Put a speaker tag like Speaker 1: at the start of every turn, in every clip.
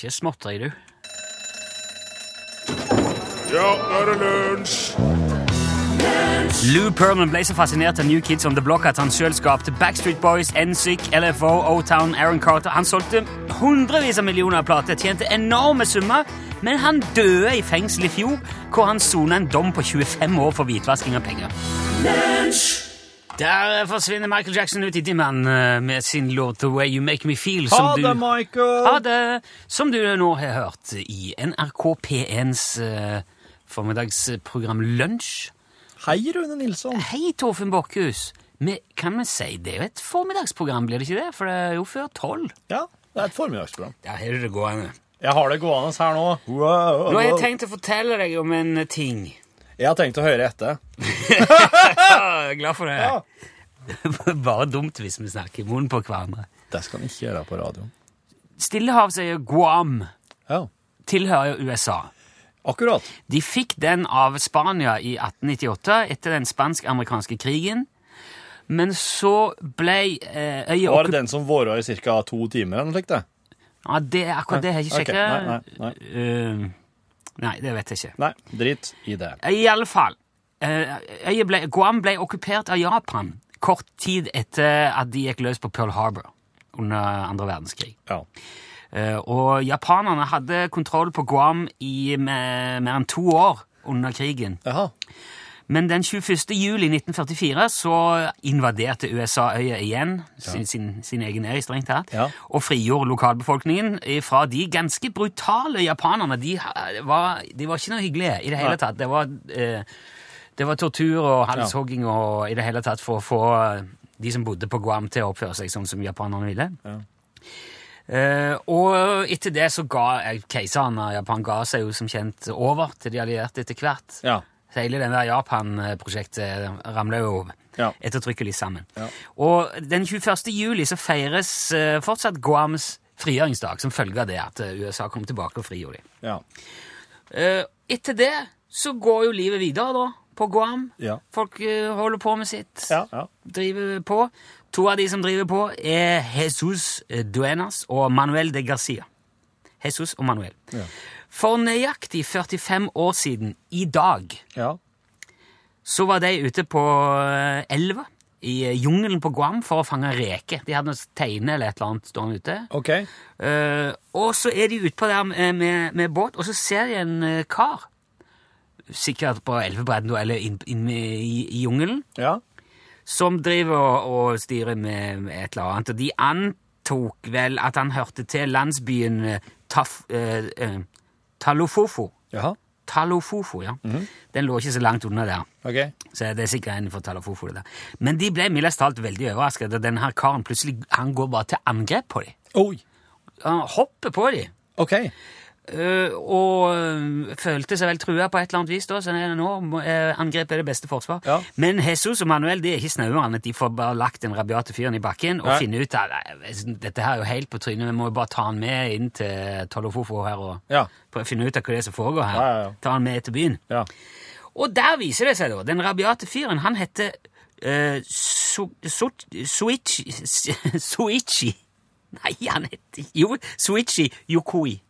Speaker 1: ikke småtteri, du.
Speaker 2: Ja, nå er det lunsj!
Speaker 1: Lou Perlman ble så fascinert av New Kids on the Block at han sjøl skapte Backstreet Boys, NSYC, LFO, O-Town, Aaron Carter. Han solgte hundrevis av millioner av plater, tjente enorme summer, men han døde i fengsel i fjor, hvor han sona en dom på 25 år for hvitvasking av penger. Der forsvinner Michael Jackson ut i dimmen eh, med sin låt The Way You Make Me Feel. som
Speaker 3: Ha
Speaker 1: du-
Speaker 3: det, Michael!
Speaker 1: Ha det! Som du nå har hørt i NRK P1s uh, formiddagsprogram Lunsj.
Speaker 3: Hei, Rune Nilsson.
Speaker 1: Hei, Torfinn Borchhus. Kan vi si det er jo et formiddagsprogram, blir det ikke det? For det er jo før tolv.
Speaker 3: Ja, det er et formiddagsprogram.
Speaker 1: Der har du det gående.
Speaker 3: Jeg har det gående her nå. Wow,
Speaker 1: Nå har jeg tenkt å fortelle deg om en ting.
Speaker 3: Jeg har tenkt å høre etter.
Speaker 1: Jeg er glad for det.
Speaker 3: Ja.
Speaker 1: Bare dumt hvis vi snakker i munnen på hverandre.
Speaker 3: Det skal en ikke gjøre på radioen.
Speaker 1: Stillehavsøya Guam
Speaker 3: Ja,
Speaker 1: tilhører jo USA.
Speaker 3: akkurat.
Speaker 1: De fikk den av Spania i 1898 etter den spansk-amerikanske krigen. Men så ble eh, øya
Speaker 3: Var det den som våra i ca. to timer? eller noe slikt? det?
Speaker 1: Ja, det er akkurat det har jeg ikke
Speaker 3: Ok,
Speaker 1: sjekket.
Speaker 3: nei, nei,
Speaker 1: Eh, nei, det vet jeg ikke.
Speaker 3: Nei, drit i det.
Speaker 1: I alle fall. eh, ble, Guam ble okkupert av Japan kort tid etter at de gikk løs på Pearl Harbor under andre verdenskrig.
Speaker 3: Ja.
Speaker 1: Eh, og japanerne hadde kontroll på Guam i mer enn to år under krigen.
Speaker 3: Jaha.
Speaker 1: Men den 21. juli 1944 så invaderte USA øya igjen, sin, sin, sin egen øy strengt tatt,
Speaker 3: Ja.
Speaker 1: og frigjorde lokalbefolkningen fra de ganske brutale japanerne. De var, de var ikke noe hyggelige i det hele tatt. Det var, eh, det var tortur og halshogging og i det hele tatt for å få eh, de som bodde på Guam til å oppføre seg sånn som japanerne ville.
Speaker 3: Ja.
Speaker 1: Eh, og etter det så ga eh, keiseren av Japan ga seg jo som kjent over til de allierte etter hvert.
Speaker 3: Ja.
Speaker 1: Så hele den der Japan-prosjektet ramler jo
Speaker 3: Ja.
Speaker 1: ettertrykkelig sammen.
Speaker 3: Ja.
Speaker 1: Og den 21. juli så feires eh, fortsatt Guams frigjøringsdag, som følge av det at eh, USA kom tilbake og frigjorde dem.
Speaker 3: Ja.
Speaker 1: Eh, etter det så går jo livet videre, da, på Guam.
Speaker 3: Ja.
Speaker 1: Folk holder på med sitt,
Speaker 3: Ja. ja.
Speaker 1: driver på. To av de som driver på, er Jesus Duenas og Manuel de Garcia. Jesus og Manuel. For nøyaktig 45 år siden i dag
Speaker 3: ja.
Speaker 1: så var de ute på eh, elva i eh, jungelen på Guam for å fange reker. De hadde noe teine eller et eller annet stående ute.
Speaker 3: Okay.
Speaker 1: Uh, og så er de utpå der med, med, med båt, og så ser de en kar. Sikkert på elvebredden eller inn, inn i, i jungelen.
Speaker 3: Ja.
Speaker 1: Som driver og, og styrer med, med et eller annet. Og de antok vel at han hørte til landsbyen Taf, Uh, eh, Talofofo.
Speaker 3: Jaha.
Speaker 1: Talofofo, ja. Den lå ikke så langt unna der.
Speaker 3: Okay.
Speaker 1: Så det er sikkert en for Talofofo, det der. Men de ble mildest talt veldig overrasket da denne her karen plutselig han går bare til angrep på dem.
Speaker 3: Oi.
Speaker 1: Han hopper på dem.
Speaker 3: OK.
Speaker 1: Øh, og øh, følte seg vel trua på et eller annet vis, da, så nå øh, angrep er det beste forsvar.
Speaker 3: Ja.
Speaker 1: Men Jesus og Manuel de er ikke snauere enn at de får bare lagt den rabiate fyren i bakken og finne ut at dette her er jo helt på trynet, vi må jo bare ta han med inn til Tolofofo her og
Speaker 3: Ja.
Speaker 1: finne ut av hva det er som foregår her. Ta han med til byen.
Speaker 3: Ja.
Speaker 1: Og der viser det seg da, den rabiate fyren, han heter uh, Su, Su, Suichi Suichi Nei, han heter Jo, Suichi Yokoi.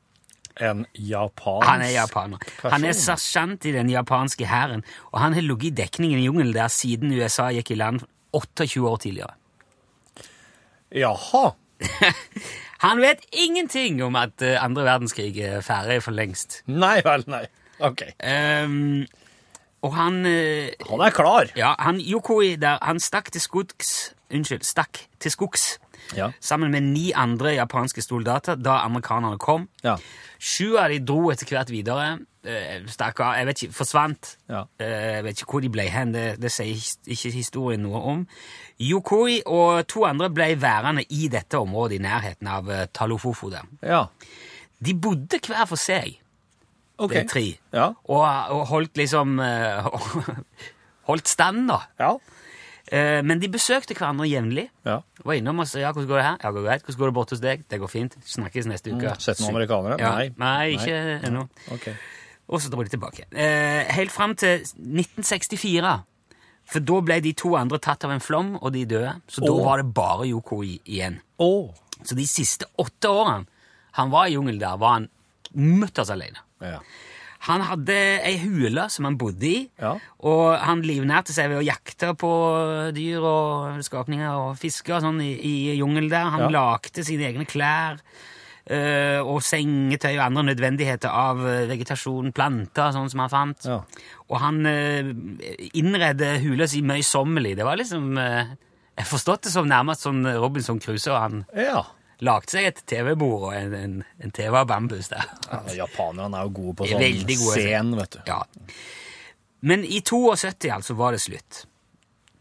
Speaker 3: En japansk
Speaker 1: Han er japaner. Han er sersjant i den japanske hæren, og han har ligget i dekningen i jungelen der siden USA gikk i land 28 år tidligere.
Speaker 3: Jaha.
Speaker 1: Han vet ingenting om at eh, andre verdenskrig er ferdig for lengst.
Speaker 3: Nei vel, nei. OK.
Speaker 1: Um, og han eh,
Speaker 3: Han er klar.
Speaker 1: Ja, han Yokoi der, han stakk til skogs Unnskyld, stakk til skogs
Speaker 3: Ja.
Speaker 1: sammen med ni andre japanske soldater da amerikanerne kom.
Speaker 3: Ja.
Speaker 1: Sju av de dro etter hvert videre. eh, Stakk av, jeg vet ikke, forsvant.
Speaker 3: Ja.
Speaker 1: Eh, Jeg vet ikke hvor de ble hen, det, det sier ikke historien noe om. Yokoi og to andre ble værende i dette området i nærheten av eh, Talofofo. der.
Speaker 3: Ja.
Speaker 1: De bodde hver for seg,
Speaker 3: okay.
Speaker 1: de tre,
Speaker 3: Ja.
Speaker 1: og, og holdt liksom Holdt stand, da.
Speaker 3: Ja.
Speaker 1: Eh, Men de besøkte hverandre jevnlig.
Speaker 3: ja.
Speaker 1: Var innom og sa ja, hvordan går det her? Ja, går greit. Hvordan går det borte hos deg? Det går fint. Snakkes neste uke.
Speaker 3: Sett noen amerikanere?
Speaker 1: Ja.
Speaker 3: Nei.
Speaker 1: Nei, ikke ennå.
Speaker 3: OK.
Speaker 1: Og så dro de tilbake. Eh, helt fram til 1964. For da ble de to andre tatt av en flom, og de døde. Så da var det bare Yoko igjen.
Speaker 3: Oh.
Speaker 1: Så de siste åtte årene han var i jungelen der, var han mutters alene.
Speaker 3: Ja.
Speaker 1: Han hadde ei hule som han bodde i,
Speaker 3: Ja.
Speaker 1: og han livnærte seg ved å jakte på dyr og skapninger og fiske og sånn i, i jungelen der. Han
Speaker 3: Ja.
Speaker 1: lagde sine egne klær øh, og sengetøy og andre nødvendigheter av eh, vegetasjon, planter, sånn som han fant.
Speaker 3: Ja.
Speaker 1: Og han øh, innredde hula si møysommelig. Det var liksom øh, Jeg forstod forstått det som nærmest sånn Robinson Crusoe. Han
Speaker 3: ja.
Speaker 1: Lagde seg et TV-bord og en, en, en TV av bambus der.
Speaker 3: ja japanerne er jo gode på sånn
Speaker 1: gode.
Speaker 3: scen, vet du.
Speaker 1: Ja. Men i 72 altså var det slutt.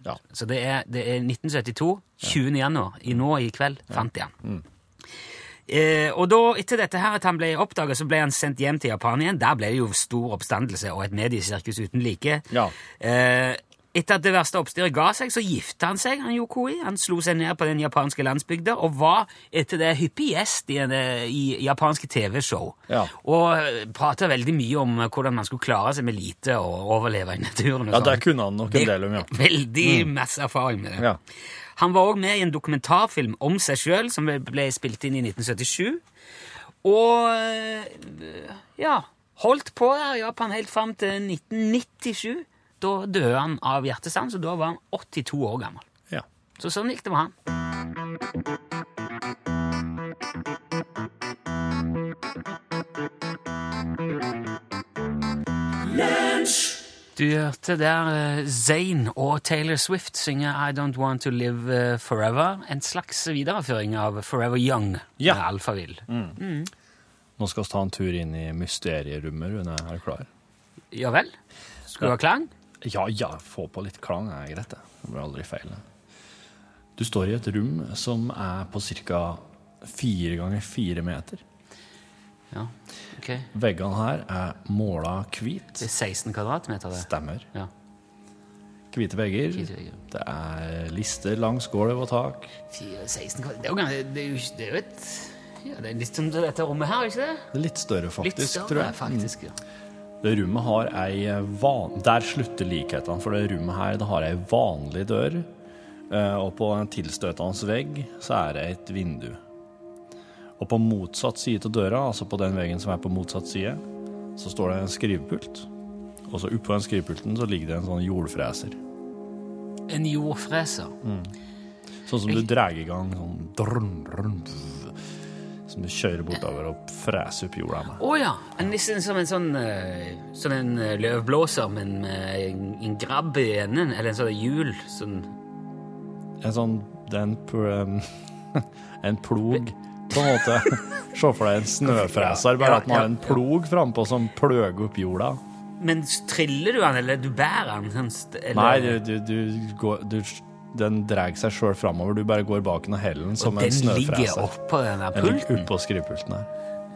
Speaker 3: Ja.
Speaker 1: Så det er, det er 1972, 20. januar, i nå i kveld, fant de han. Eh, og da, etter dette her at han ble oppdaget, så ble han sendt hjem til Japan igjen. Der ble det jo stor oppstandelse og et mediesirkus uten like.
Speaker 3: Ja.
Speaker 1: Eh, etter at det verste oppstyret ga seg, så gifta han seg, han Yokoi. Han slo seg ned på den japanske landsbygda og var etter det hyppig gjest i, eh, i japanske TV-show.
Speaker 3: Ja.
Speaker 1: Og prata veldig mye om eh, hvordan man skulle klare seg med lite og overleve i naturen.
Speaker 3: ja,
Speaker 1: det
Speaker 3: der kunne han nok en del om, ja.
Speaker 1: Veldig masse erfaring med det.
Speaker 3: Ja.
Speaker 1: Han var òg med i en dokumentarfilm om seg sjøl, som ble spilt inn i 1977. Og ja Holdt på der i Japan helt fram til 1997. Da døde han av hjertestans, og da var han 82 år gammel.
Speaker 3: ja.
Speaker 1: Så sånn gikk det med han. Du hørte der Zane Zayn og Taylor Swift synge I Don't Want To Live eh, Forever. En slags videreføring av Forever Young
Speaker 3: Ja.
Speaker 1: med Alfavill.
Speaker 3: Nå skal vi ta en tur inn i mysterierommet, Rune. Er du klar?
Speaker 1: Ja vel? Skal du ha klang?
Speaker 3: Ja, ja, få på litt klang er greit, det. Det blir aldri feil. Du står i et rom som er på ca. fire ganger fire meter.
Speaker 1: Ja, ok.
Speaker 3: Veggene her er måla hvit.
Speaker 1: Det er 16 kvadratmeter, det.
Speaker 3: Stemmer.
Speaker 1: Ja.
Speaker 3: Hvite vegger.
Speaker 1: Hvite vegger.
Speaker 3: Det er lister langs gulv og tak.
Speaker 1: 4, 16 kvadratmeter. Det er jo, ganske- det er jo, det er jo et ja, Det er litt som dette rommet her, ikke det?
Speaker 3: Det er litt større, faktisk,
Speaker 1: Litt større,
Speaker 3: tror jeg.
Speaker 1: faktisk. Ja.
Speaker 3: Det rommet har ei van... Der slutter likhetene, for det rommet her det har ei vanlig dør. eh, Og på en tilstøtende vegg så er det et vindu. Og på motsatt side av døra, altså på den veggen som er på motsatt side, så står det en skrivepult. Og så oppå den skrivepulten så ligger det en sånn jordfreser.
Speaker 1: En jordfreser.
Speaker 3: Sånn som du drar i gang sånn drun, drun, dzz, Som du kjører bortover og freser opp jorda med.
Speaker 1: Å ja! En, liksom som en sånn Som en eh, løvblåser, men med en, en grabb i enden. Eller en sånn hjul. Sånn
Speaker 3: En sånn den, en, en plog, på en måte. Se for deg en snøfreser, bare at man har en plog frampå som pløger opp jorda.
Speaker 1: Men triller du den, eller du bærer den? Sånn, eller,
Speaker 3: Nei, du, du, du går du, Den drar seg sjøl framover. Du bare går bak den og heller den som en
Speaker 1: den ligger oppå den der
Speaker 3: Den ligger
Speaker 1: pulten?
Speaker 3: oppå skrivepulten her.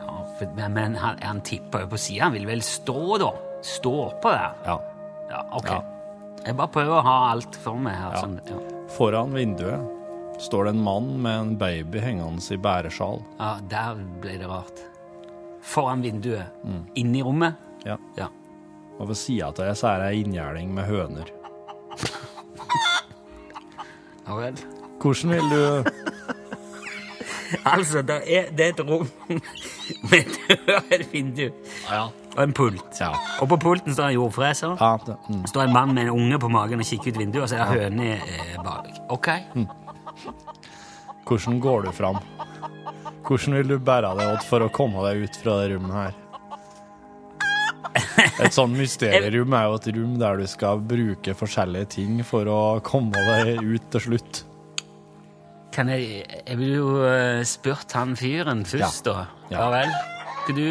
Speaker 1: Ja, for, men men han, han tipper jo på sida. Han vil vel stå, da? Stå oppå der?
Speaker 3: Ja.
Speaker 1: Ja, ok.
Speaker 3: Ja.
Speaker 1: Jeg bare prøver å ha alt for meg her.
Speaker 3: Ja.
Speaker 1: Sånn.
Speaker 3: Foran vinduet står det en mann med en baby hengende i bæresjal.
Speaker 1: ja, der ble det rart. Foran vinduet. Inni rommet.
Speaker 3: Ja.
Speaker 1: Ja.
Speaker 3: Og ved sida av det så er det ei inngjerding med høner.
Speaker 1: Ja vel.
Speaker 3: Hvordan vil du
Speaker 1: Altså, det er, det er et rom med et dør, et vindu
Speaker 3: Ja.
Speaker 1: og en pult.
Speaker 3: Ja.
Speaker 1: Og på pulten står en jordfreser.
Speaker 3: ja det, mm.
Speaker 1: Står en mann med en unge på magen og kikker ut vinduet, og så er det høne eh, bak. Ok.
Speaker 3: Hvordan går du fram? Hvordan vil du bære deg åt for å komme deg ut fra det rommet her? Et sånn mysterierom er jo et rom der du skal bruke forskjellige ting for å komme deg ut til slutt.
Speaker 1: Kan jeg Jeg vil jo uh, spurt han fyren først, da.
Speaker 3: Ja.
Speaker 1: Ja vel. Skal du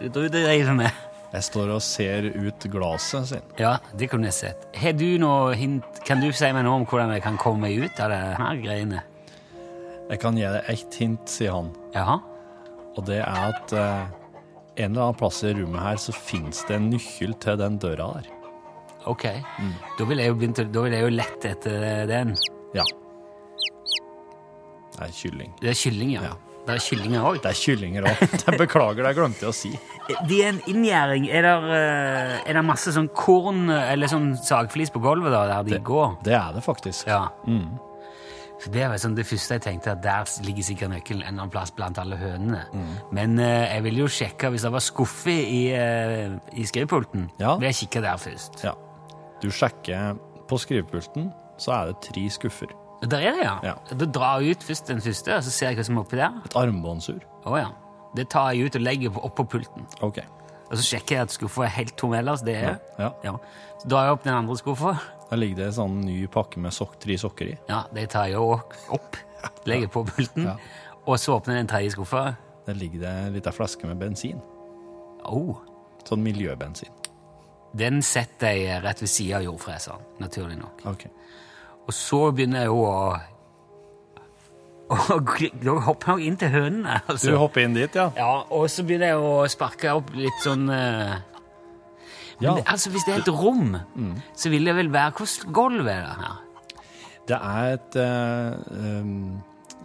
Speaker 1: Hva du driver med?
Speaker 3: Jeg står og ser ut glasset sin.
Speaker 1: Ja, det kunne jeg sett. Har du noe hint Kan du si meg noe om hvordan jeg kan komme meg ut av det her greiene?
Speaker 3: Jeg kan gi deg ett hint, sier han.
Speaker 1: Jaha?
Speaker 3: Og det er at eh, en eller annen plass i rommet her så finnes det en nøkkel til den døra der.
Speaker 1: Ok. Da vil jeg jo begynne Da vil jeg jo lette etter den.
Speaker 3: Ja. Det er kylling.
Speaker 1: Det er kylling, ja.
Speaker 3: Ja.
Speaker 1: Det er kyllinger òg.
Speaker 3: Det er kyllinger òg. Beklager, det glemte jeg å si.
Speaker 1: Det er en inngjerding. Er det, er det masse sånn korn eller sånn sagflis på gulvet da, der de går?
Speaker 3: Det er det faktisk.
Speaker 1: Ja. Så Det var sånn det første jeg tenkte, at der ligger sikkert nøkkelen en eller annen plass blant alle hønene. Men eh, jeg ville jo sjekke hvis det var skuffe i, uh, i skrivepulten.
Speaker 3: Ja.
Speaker 1: Vil jeg kikke der først.
Speaker 3: Ja. Du sjekker på skrivepulten, så er det tre skuffer.
Speaker 1: Der er det, ja.
Speaker 3: Ja.
Speaker 1: Da drar jeg ut først den første, og så ser jeg hva som er oppi der.
Speaker 3: Et armbåndsur.
Speaker 1: Å ja. Det tar jeg ut og legger på- oppå pulten.
Speaker 3: Ok.
Speaker 1: Og så sjekker jeg at skuffa er helt tom ellers. Det er
Speaker 3: Ja.
Speaker 1: ja. Så drar jeg opp den andre skuffa.
Speaker 3: Der ligger det en sånn ny pakke med sok tre sokker i.
Speaker 1: Ja, det tar jeg også opp. Legger på pulten.
Speaker 3: Ja.
Speaker 1: Og så åpner den tredje skuffa.
Speaker 3: Der ligger det en liten flaske med bensin.
Speaker 1: Oh.
Speaker 3: Sånn miljøbensin.
Speaker 1: Den setter jeg rett ved sida av jordfreseren, naturlig nok.
Speaker 3: Ok.
Speaker 1: Og så begynner jeg jo å og Da hopper jeg inn til hønene.
Speaker 3: Du
Speaker 1: Altså.
Speaker 3: hopper inn dit, ja?
Speaker 1: Ja, og så begynner jeg å sparke opp litt sånn eh,
Speaker 3: Ja.
Speaker 1: Men, altså, hvis det er et rom, så vil det vel være Hvordan gulv er det her?
Speaker 3: Det er et uh, um,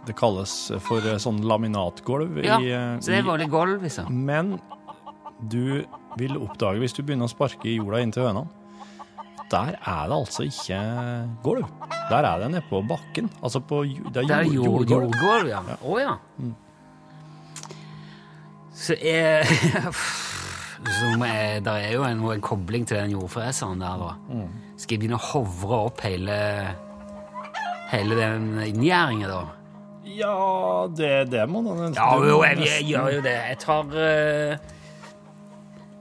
Speaker 3: Det kalles for eh, sånn laminatgulv
Speaker 1: Ja,
Speaker 3: i, uh,
Speaker 1: så det er
Speaker 3: bare
Speaker 1: vanlig gulv, liksom.
Speaker 3: Men du vil oppdage, hvis du begynner å sparke i jorda inn til hønene, der er det altså ikke gulv. Der er det nede på bakken. Altså på det
Speaker 1: er
Speaker 3: jord,
Speaker 1: jord,
Speaker 3: jordgulv.
Speaker 1: jordgulv, ja. Å ja. Så er så må jeg, Der er jo en, en kobling til den jordfreseren der, da. Skal jeg begynne å hovre opp hele hele den inngjerdingen, da?
Speaker 3: Ja, det, det må den
Speaker 1: Ja, jo, jeg, jeg gjør jo det. Jeg tar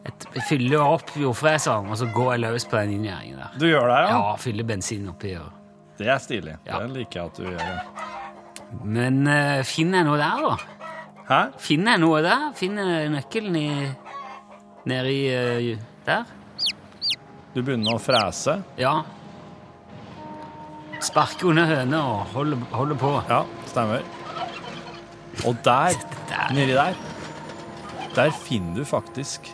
Speaker 1: et, Jeg fyller opp jordfreseren, og så går jeg løs på den inngjerdingen der.
Speaker 3: Du gjør det, ja?
Speaker 1: Ja, fyller bensin oppi. Og.
Speaker 3: Det er stilig.
Speaker 1: Ja.
Speaker 3: Det liker jeg at du gjør. det.
Speaker 1: Men uh, finner jeg noe der, da?
Speaker 3: Hæ?
Speaker 1: Finner jeg noe der? Finner jeg nøkkelen i Nede i eh, Der?
Speaker 3: Du begynner å frese.
Speaker 1: Ja. Sparke under høna og holde, holde på.
Speaker 3: Ja, stemmer. Og der,
Speaker 1: Der.
Speaker 3: nedi der, der finner du faktisk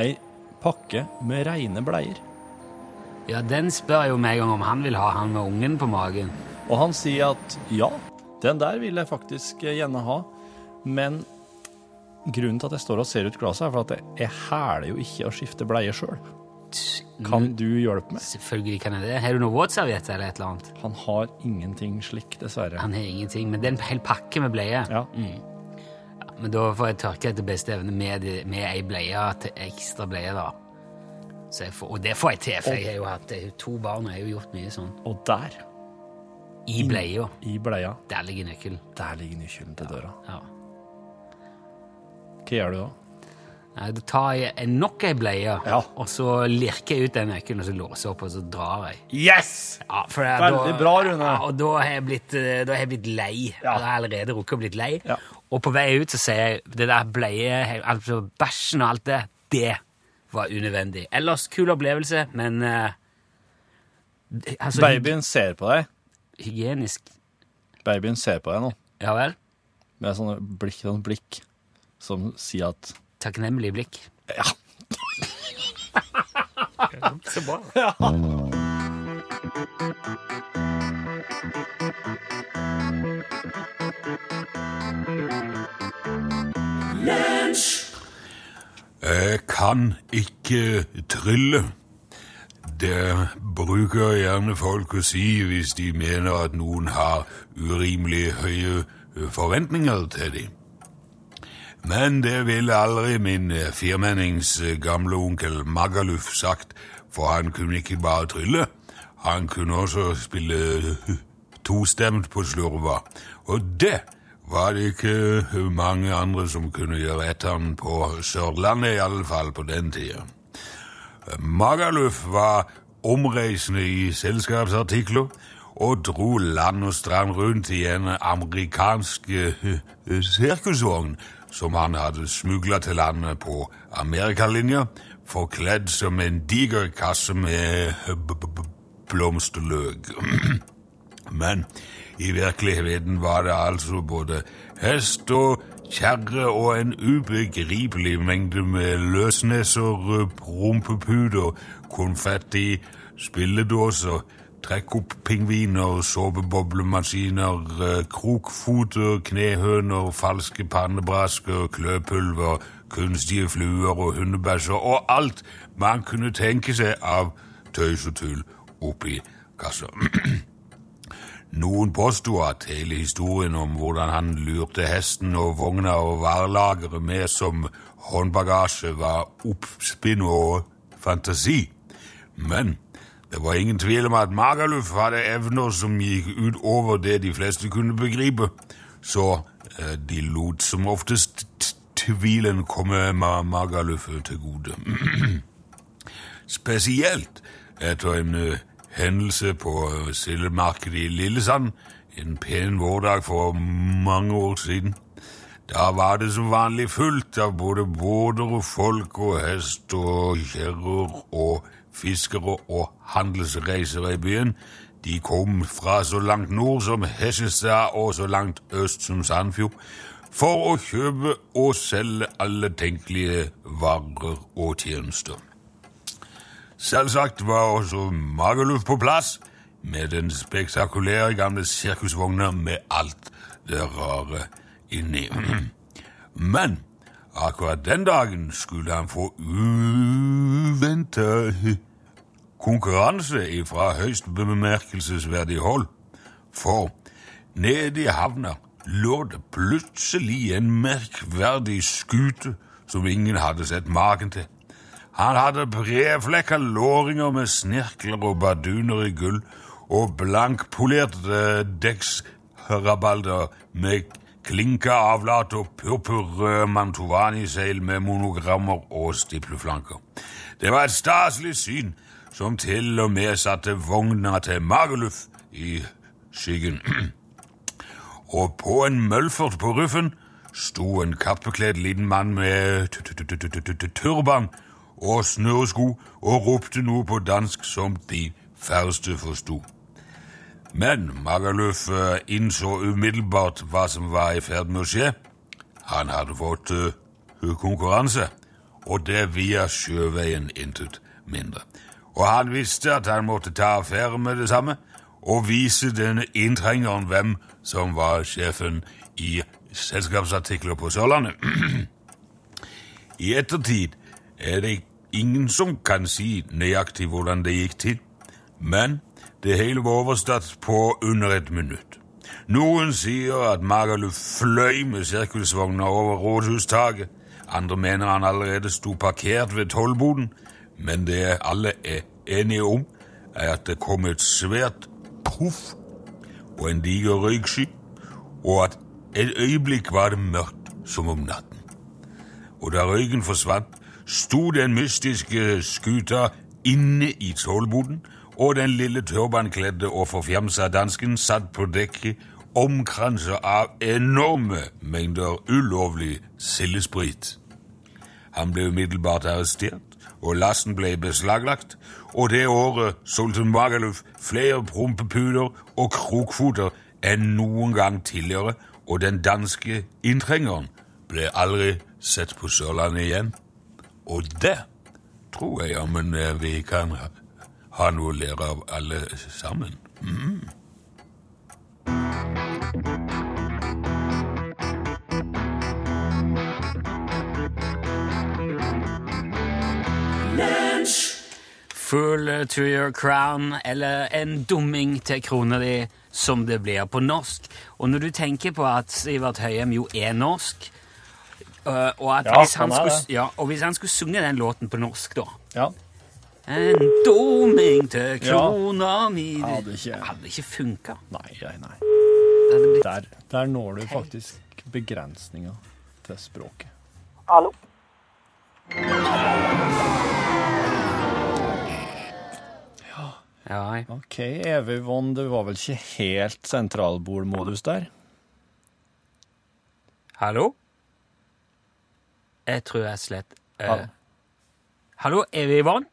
Speaker 3: ei pakke med reine bleier.
Speaker 1: Ja, Den spør jo meg om han vil ha, han med ungen på magen.
Speaker 3: Og han sier at ja, den der vil jeg faktisk gjerne ha, men grunnen til at jeg står og ser ut glasset, er for at jeg, hæler jo ikke å skifte bleie sjøl. Kan du hjelpe meg?
Speaker 1: Selvfølgelig kan jeg det. Har du noe våtservietter eller et eller annet?
Speaker 3: Han har ingenting slik, dessverre.
Speaker 1: Han har ingenting, men det er en hel pakke med bleier.
Speaker 3: Ja.
Speaker 1: Men da får jeg tørke etter beste evne med, med ei bleie til ekstra bleie, da. Får, og det får jeg til, for jeg har jo hatt har to barn og jeg har jo gjort mye sånn.
Speaker 3: Og der,
Speaker 1: I bleia,
Speaker 3: i bleia,
Speaker 1: der ligger nøkkelen.
Speaker 3: der ligger nøkkelen til døra.
Speaker 1: Ja.
Speaker 3: Hva gjør du da?
Speaker 1: Da tar jeg nok ei bleie,
Speaker 3: Ja.
Speaker 1: og så lirker jeg ut den nøkkelen, og så låser jeg opp, og så drar jeg.
Speaker 3: Yes!
Speaker 1: Ja, det,
Speaker 3: Veldig bra, Rune.
Speaker 1: Ja, og da har jeg blitt, eh, da har jeg blitt lei. Jeg har allerede rukket å blitt lei. Og på vei ut så sier jeg det der bleie, altså bæsjen og alt det, det var unødvendig. Ellers kul opplevelse, men uh, altså,
Speaker 3: Babyen ser på deg.
Speaker 1: Hygienisk.
Speaker 3: Babyen ser på deg nå,
Speaker 1: Ja vel?
Speaker 3: med sånne blikk, sånn blikk som sier at
Speaker 1: Takknemlig blikk.
Speaker 3: ja,
Speaker 1: Så bra.
Speaker 2: Jeg kan ikke trylle. Det bruker gjerne folk å si hvis de mener at noen har urimelig høye forventninger til dem. Men det ville aldri min firmennings gamle onkel Magaluf sagt, for han kunne ikke bare trylle. Han kunne også spille tostemt på slurva, og det var det ikke mange andre som kunne gjøre etter han på Sørlandet, i alle fall på den tida. Magaluf var omreisende i selskapsartikler og dro land og strand rundt i en amerikansk eh, sirkusvogn som han hadde smugla til landet på Amerikalinja, forkledd som en diger kasse med blomsterløk. Men i virkeligheten var det altså både hest og kjerre og en ubegripelig mengde med løsneser, prompeputer, konfetti, spilledåser, trekk-opp-pingviner, såpeboblemaskiner, eh, krokfoter, knehøner, falske pannebrasker, kløpulver, kunstige fluer og hundebæsjer, og alt man kunne tenke seg av tøys og tull oppi kassa. Noen påsto at hele historien om hvordan han lurte hesten og vogna og varelageret med som håndbagasje, var oppspinn og fantasi. Men det var ingen tvil om at Magaluf hadde evner som gikk ut over det de fleste kunne begripe, så eh, de lot som oftest tvilen komme Magaluf til gode. Spesielt etter en eh, hendelse på eh, sildemarkedet i Lillesand en pen vårdag for mange år siden. Da var det som vanlig fullt av både båter og folk og hest og kjerrer og fiskere og handelsreisere i byen. De kom fra så langt nord som Hessestad og så langt øst som Sandfjord for å kjøpe og selge alle tenkelige varer og tjenester. Selvsagt var også Magerluf på plass, med den spektakulære gamle sirkusvogna med alt det rare inni. Men akkurat den dagen skulle han få uventa konkurranse fra høyst bemerkelsesverdig hold. For nede i havna lå det plutselig en merkverdig skute som ingen hadde sett maken til. Han hadde breflekka låringer med snirkler og barduner i gull og blankpolerte dekksrabalder med klinka avlat og purpurrød mantovani-seil med monogrammer og stipleflanker. Det var et staselig syn som til og med satte vogna til Magerluf i skyggen. og på en mølfert på ruffen sto en kappekledd liten mann med turban og snøresko og ropte noe på dansk som de færreste forsto. Men Magaluf eh, innså umiddelbart hva som var i ferd med å skje. Han hadde fått uh, konkurranse, og det via sjøveien intet mindre. Og han visste at han måtte ta affære med det samme og vise denne inntrengeren hvem som var sjefen i selskapsartikler på Sørlandet. I ettertid er det ingen som kan si nøyaktig hvordan det gikk til, men det hele var overstått på under et minutt. Noen sier at Magaluf fløy med sirkusvogna over rådhustaket, andre mener han allerede sto parkert ved tollboden, men det alle er enige om, er at det kom et svært puff og en diger røyksky, og at et øyeblikk var det mørkt som om natten. Og da røyken forsvant, sto den mystiske skuta inne i tollboden, og den lille turbankledde og forfjamsa dansken satt på dekket, omkranset av enorme mengder ulovlig sildesprit. Han ble umiddelbart arrestert, og lasten ble beslaglagt, og det året solgte Magaluf flere prompepuder og krokfoter enn noen gang tidligere, og den danske inntrengeren ble aldri sett på Sørlandet igjen. Og det tror jeg jammen eh, vi kan ha, ha noe å lære av alle sammen.
Speaker 1: Fool to your crown, eller en dumming til krona di, som det blir på norsk. Og når du tenker på at Sivert Høyem jo er norsk, øh, og, at
Speaker 3: Ja,
Speaker 1: hvis han
Speaker 3: han er
Speaker 1: skulle, ja, og hvis han skulle sunge den låten på norsk, da
Speaker 3: Ja.
Speaker 1: En doming til krona mi det
Speaker 3: Hadde ikke-
Speaker 1: hadde ikke funka.
Speaker 3: Nei, nei, nei.
Speaker 1: Blitt
Speaker 3: Der, der når du faktisk begrensninga til språket.
Speaker 4: Hallo.
Speaker 1: Ja, ja
Speaker 3: OK, Evy Vonn, det var vel ikke helt sentralbordmodus der?
Speaker 1: Hallo? Jeg tror jeg slett uh...
Speaker 3: Hallo.
Speaker 1: Hallo, er vi i vann?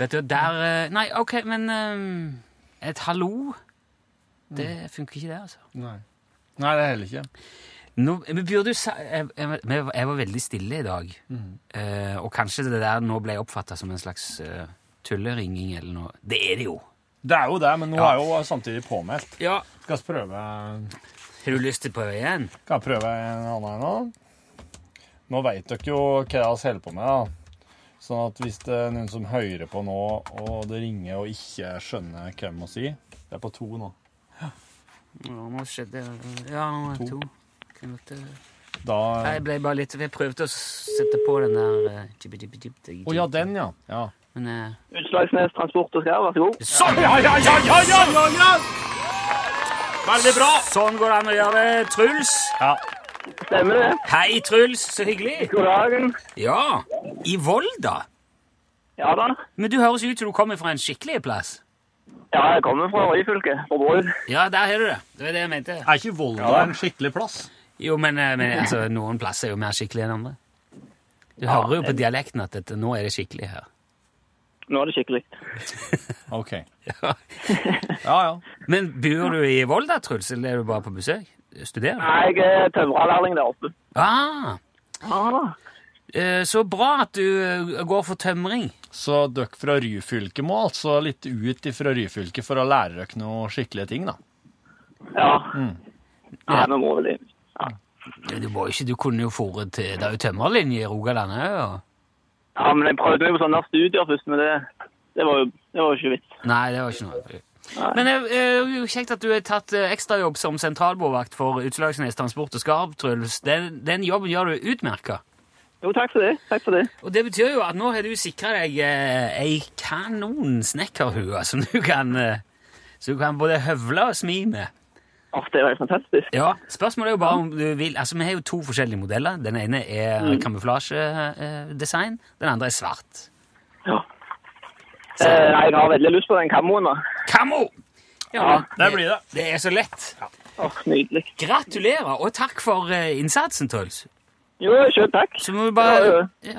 Speaker 1: Vet du, der øh, Nei, OK, men øh, Et hallo Det funker ikke, det, altså.
Speaker 3: Nei. Nei, det er heller ikke.
Speaker 1: Nå, vi burde jo jeg, jeg, var veldig stille i dag. Eh, og kanskje det der nå ble oppfatta som en slags uh, tulleringing eller noe. Det er det jo.
Speaker 3: Det er jo det, men nå
Speaker 1: Ja.
Speaker 3: er jo samtidig påmeldt.
Speaker 1: Ja.
Speaker 3: Skal vi prøve,
Speaker 1: Har du lyst til å prøve igjen?
Speaker 3: skal jeg prøve en annen en nå? Nå vet dere jo hva vi holder på med, da. Sånn at hvis det er noen som hører på nå, og det ringer og ikke skjønner hvem å si Det er på to nå.
Speaker 1: Ja, nå skjedde Ja, nå er det to. Kan eh,
Speaker 3: Da
Speaker 1: Jeg ble bare litt Jeg prøvde å sette på den der Å jibbi,
Speaker 3: Å ja, den, ja. ja.
Speaker 1: Men eh,
Speaker 4: Utslagsnes Transport og Skar, vær så god.
Speaker 1: Sånn!
Speaker 3: Ja, ja, ja, ja, ja, ja, ja! Veldig bra!
Speaker 1: Sånn går det an å gjøre det. Truls.
Speaker 3: Ja.
Speaker 4: Stemmer det?
Speaker 1: Hei, Truls. Så hyggelig.
Speaker 4: God dagen.
Speaker 1: Ja. I Volda.
Speaker 4: Ja da.
Speaker 1: Men du høres ut som du kommer fra en skikkelig plass.
Speaker 4: Ja, jeg kommer fra Ryfylke, fra Bård.
Speaker 1: Ja, der har du det. Det var det jeg mente.
Speaker 3: Er ikke Volda en skikkelig plass?
Speaker 1: Jo, men, eh, men altså, noen plasser er jo mer skikkelig enn andre. Du hører jo på dialekten at dette, nå er det skikkelig her.
Speaker 4: Nå er det skikkelig.
Speaker 3: OK.
Speaker 1: Ja.
Speaker 3: Ja, ja.
Speaker 1: Men bor du i Volda, Truls, eller er du bare på besøk? Studerer du?
Speaker 4: Nei, Jeg er tømrerlærling der oppe.
Speaker 1: Ah,
Speaker 4: Ja da.
Speaker 1: eh, så bra at du eh, går for tømring.
Speaker 3: Så dere fra Ryfylke må altså litt ut fra Ryfylke for å lære dere noe skikkelige ting, da.
Speaker 4: Ja.
Speaker 3: Mm.
Speaker 4: Nei, vi må vel inn.
Speaker 1: Du, må ikke, du kunne jo foret til Det er jo tømmerlinje i Rogaland òg. og-
Speaker 4: Ja, men jeg prøvde meg på sånne studier først, men det, det var jo det var ikke vits.
Speaker 1: Nei, det var ikke noe. Men eh, det er jo kjekt at du har tatt eh, ekstrajobb som sentralbordvakt for Utslagsnes Transport og Skarv, Truls. Den, den jobben gjør du utmerka.
Speaker 4: Jo, takk for det. Takk for det.
Speaker 1: Og det betyr jo at nå har du sikra deg eh, ei kanon snekkerhue som du kan eh, Så du kan både høvle og smi med.
Speaker 4: Åh, det var jo fantastisk.
Speaker 1: Ja, Spørsmålet er jo bare om du vil Altså, Vi har jo to forskjellige modeller. Den ene er kamuflasjedesign, den andre er svart.
Speaker 4: Ja. Eh, nei, jeg har veldig lyst på den kammoen. da.
Speaker 1: Kammo!
Speaker 3: Ja, det blir det.
Speaker 1: Det er så lett.
Speaker 4: Åh, Nydelig.
Speaker 1: Gratulerer, og takk for eh, innsatsen, Truls.
Speaker 4: Jo, sjøl takk.
Speaker 1: Så må vi bare
Speaker 4: Ja,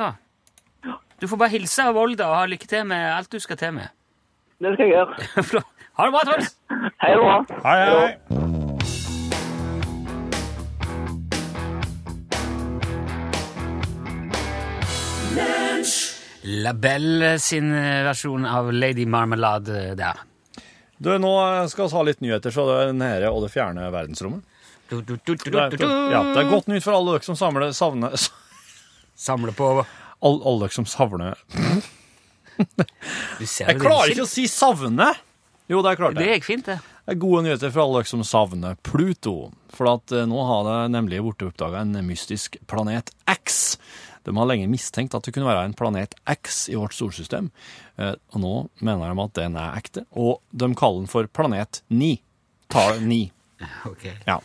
Speaker 1: Ja. Du får bare hilse av Volda og ha lykke til med alt du skal til med.
Speaker 4: Det skal jeg gjøre.
Speaker 1: Flott. ha det bra, Truls!
Speaker 4: Hei da.
Speaker 3: Hei, hei.
Speaker 1: Labelle sin eh, versjon av Lady Marmalade eh, der.
Speaker 3: Du, nå skal vi ha litt nyheter fra det nære og det fjerne verdensrommet.
Speaker 1: Du, du, du,
Speaker 3: Det er, ja, det er godt nytt for alle dere som samler, savner
Speaker 1: Samler på
Speaker 3: Alle, alle dere som savner Jeg klarer ikke å si savne! Jo, det er klart
Speaker 1: Det
Speaker 3: det.
Speaker 1: gikk fint, det.
Speaker 3: Det er gode nyheter for alle dere som savner Pluto. For at eh, nå har det nemlig blitt oppdaga en mystisk planet X. De har lenge mistenkt at det kunne være en planet X i vårt solsystem. Eh, Og nå mener de at den er ekte, og de kaller den for planet 9. Tallet 9.
Speaker 1: Okay.
Speaker 3: Ja.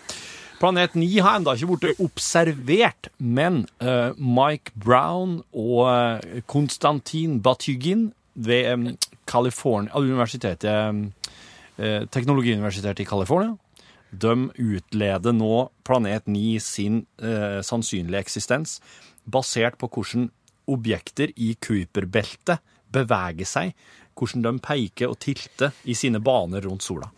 Speaker 3: Planet 9 har enda ikke blitt observert, men uh, Mike Brown og uh, Konstantin Batygin ved um, universitetet, eh, Teknologiuniversitetet i California, de utleder nå planet 9 sin sannsynlige eksistens, basert på hvordan objekter i Kuiperbeltet beveger seg, hvordan de peker og tilter i sine baner rundt sola.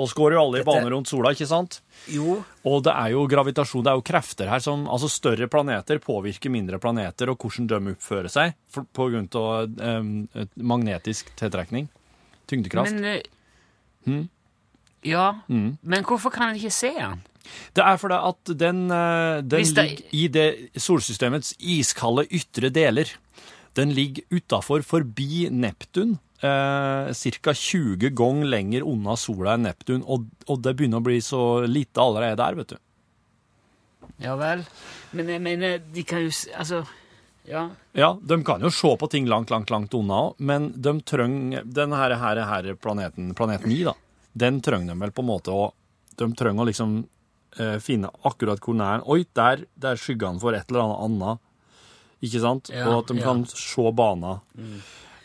Speaker 3: Og så går jo alle i bane rundt sola, ikke sant?
Speaker 1: Jo.
Speaker 3: Og det er jo gravitasjon, det er jo krefter her som Altså større planeter påvirker mindre planeter, og hvordan de oppfører seg for, på grunn av um, magnetisk tiltrekning. Tyngdekraft.
Speaker 1: Men eh,
Speaker 3: Hm?
Speaker 1: Ja,
Speaker 3: Mm.
Speaker 1: men hvorfor kan en ikke se den?
Speaker 3: Det er fordi at den, eh, den
Speaker 1: det-
Speaker 3: ligger i det solsystemets iskalde ytre deler. Den ligger utafor, forbi Neptun, eh, ca. 20 ganger lenger unna sola enn Neptun, og, og det begynner å bli så lite allerede der, vet du.
Speaker 1: Ja vel. Men jeg mener, de kan jo Altså, ja.
Speaker 3: Ja, de kan jo se på ting langt, langt, langt unna òg, men de trenger den her, her, her planeten, planet 9, da, den trenger de vel på en måte å De trenger å liksom eh, finne akkurat hvor nær Oi, der, der skygger han for et eller annet annet. Ikke sant?
Speaker 1: Ja,
Speaker 3: og at de
Speaker 1: ja.
Speaker 3: kan se baner.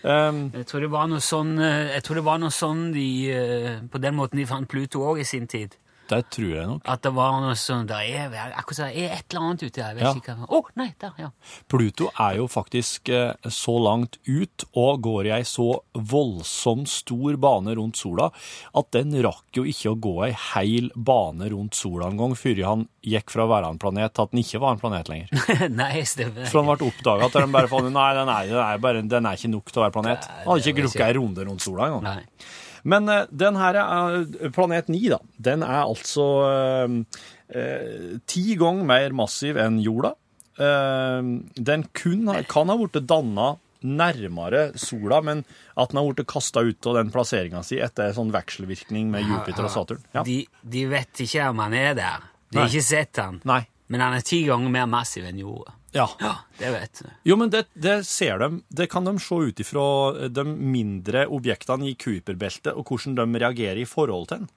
Speaker 3: Um,
Speaker 1: Jeg tror det var noe sånn eh, Jeg tror det var noe sånn de eh, På den måten de fant Pluto òg i sin tid.
Speaker 3: Det tror jeg nok.
Speaker 1: At det var noe sånn Det er akkurat er et eller annet ute
Speaker 3: Ja.
Speaker 1: ikke hva nei, der, ja.
Speaker 3: Pluto er jo faktisk eh, så langt ut og går i ei så voldsomt stor bane rundt sola at den rakk jo ikke å gå ei heil bane rundt sola en gang før han gikk fra å være en planet til at den ikke var en planet lenger.
Speaker 1: nei, stemmer.
Speaker 3: For han ble oppdaga at de bare fant ut nei, den er, den, er bare, den er ikke nok til å være planet. Han hadde ikke rukket ei runde rundt sola engang. Men eh, den her planet 9, da, den er altså eh, eh, ti ganger mer massiv enn jorda. eh, den kun kan ha blitt danna nærmere sola, men at den har blitt kasta ut av den plasseringa si etter sånn vekselvirkning med Jupiter og Saturn. Ja.
Speaker 1: De, de vet ikke om han er der. De har
Speaker 3: Nei.
Speaker 1: ikke sett han.
Speaker 3: Nei.
Speaker 1: Men han er ti ganger mer massiv enn jorda.
Speaker 3: Ja.
Speaker 1: Ja, det vet du.
Speaker 3: Jo, men det, det ser de, det kan de se ut ifra de mindre objektene i Kuiperbeltet, og hvordan de reagerer i forhold til den.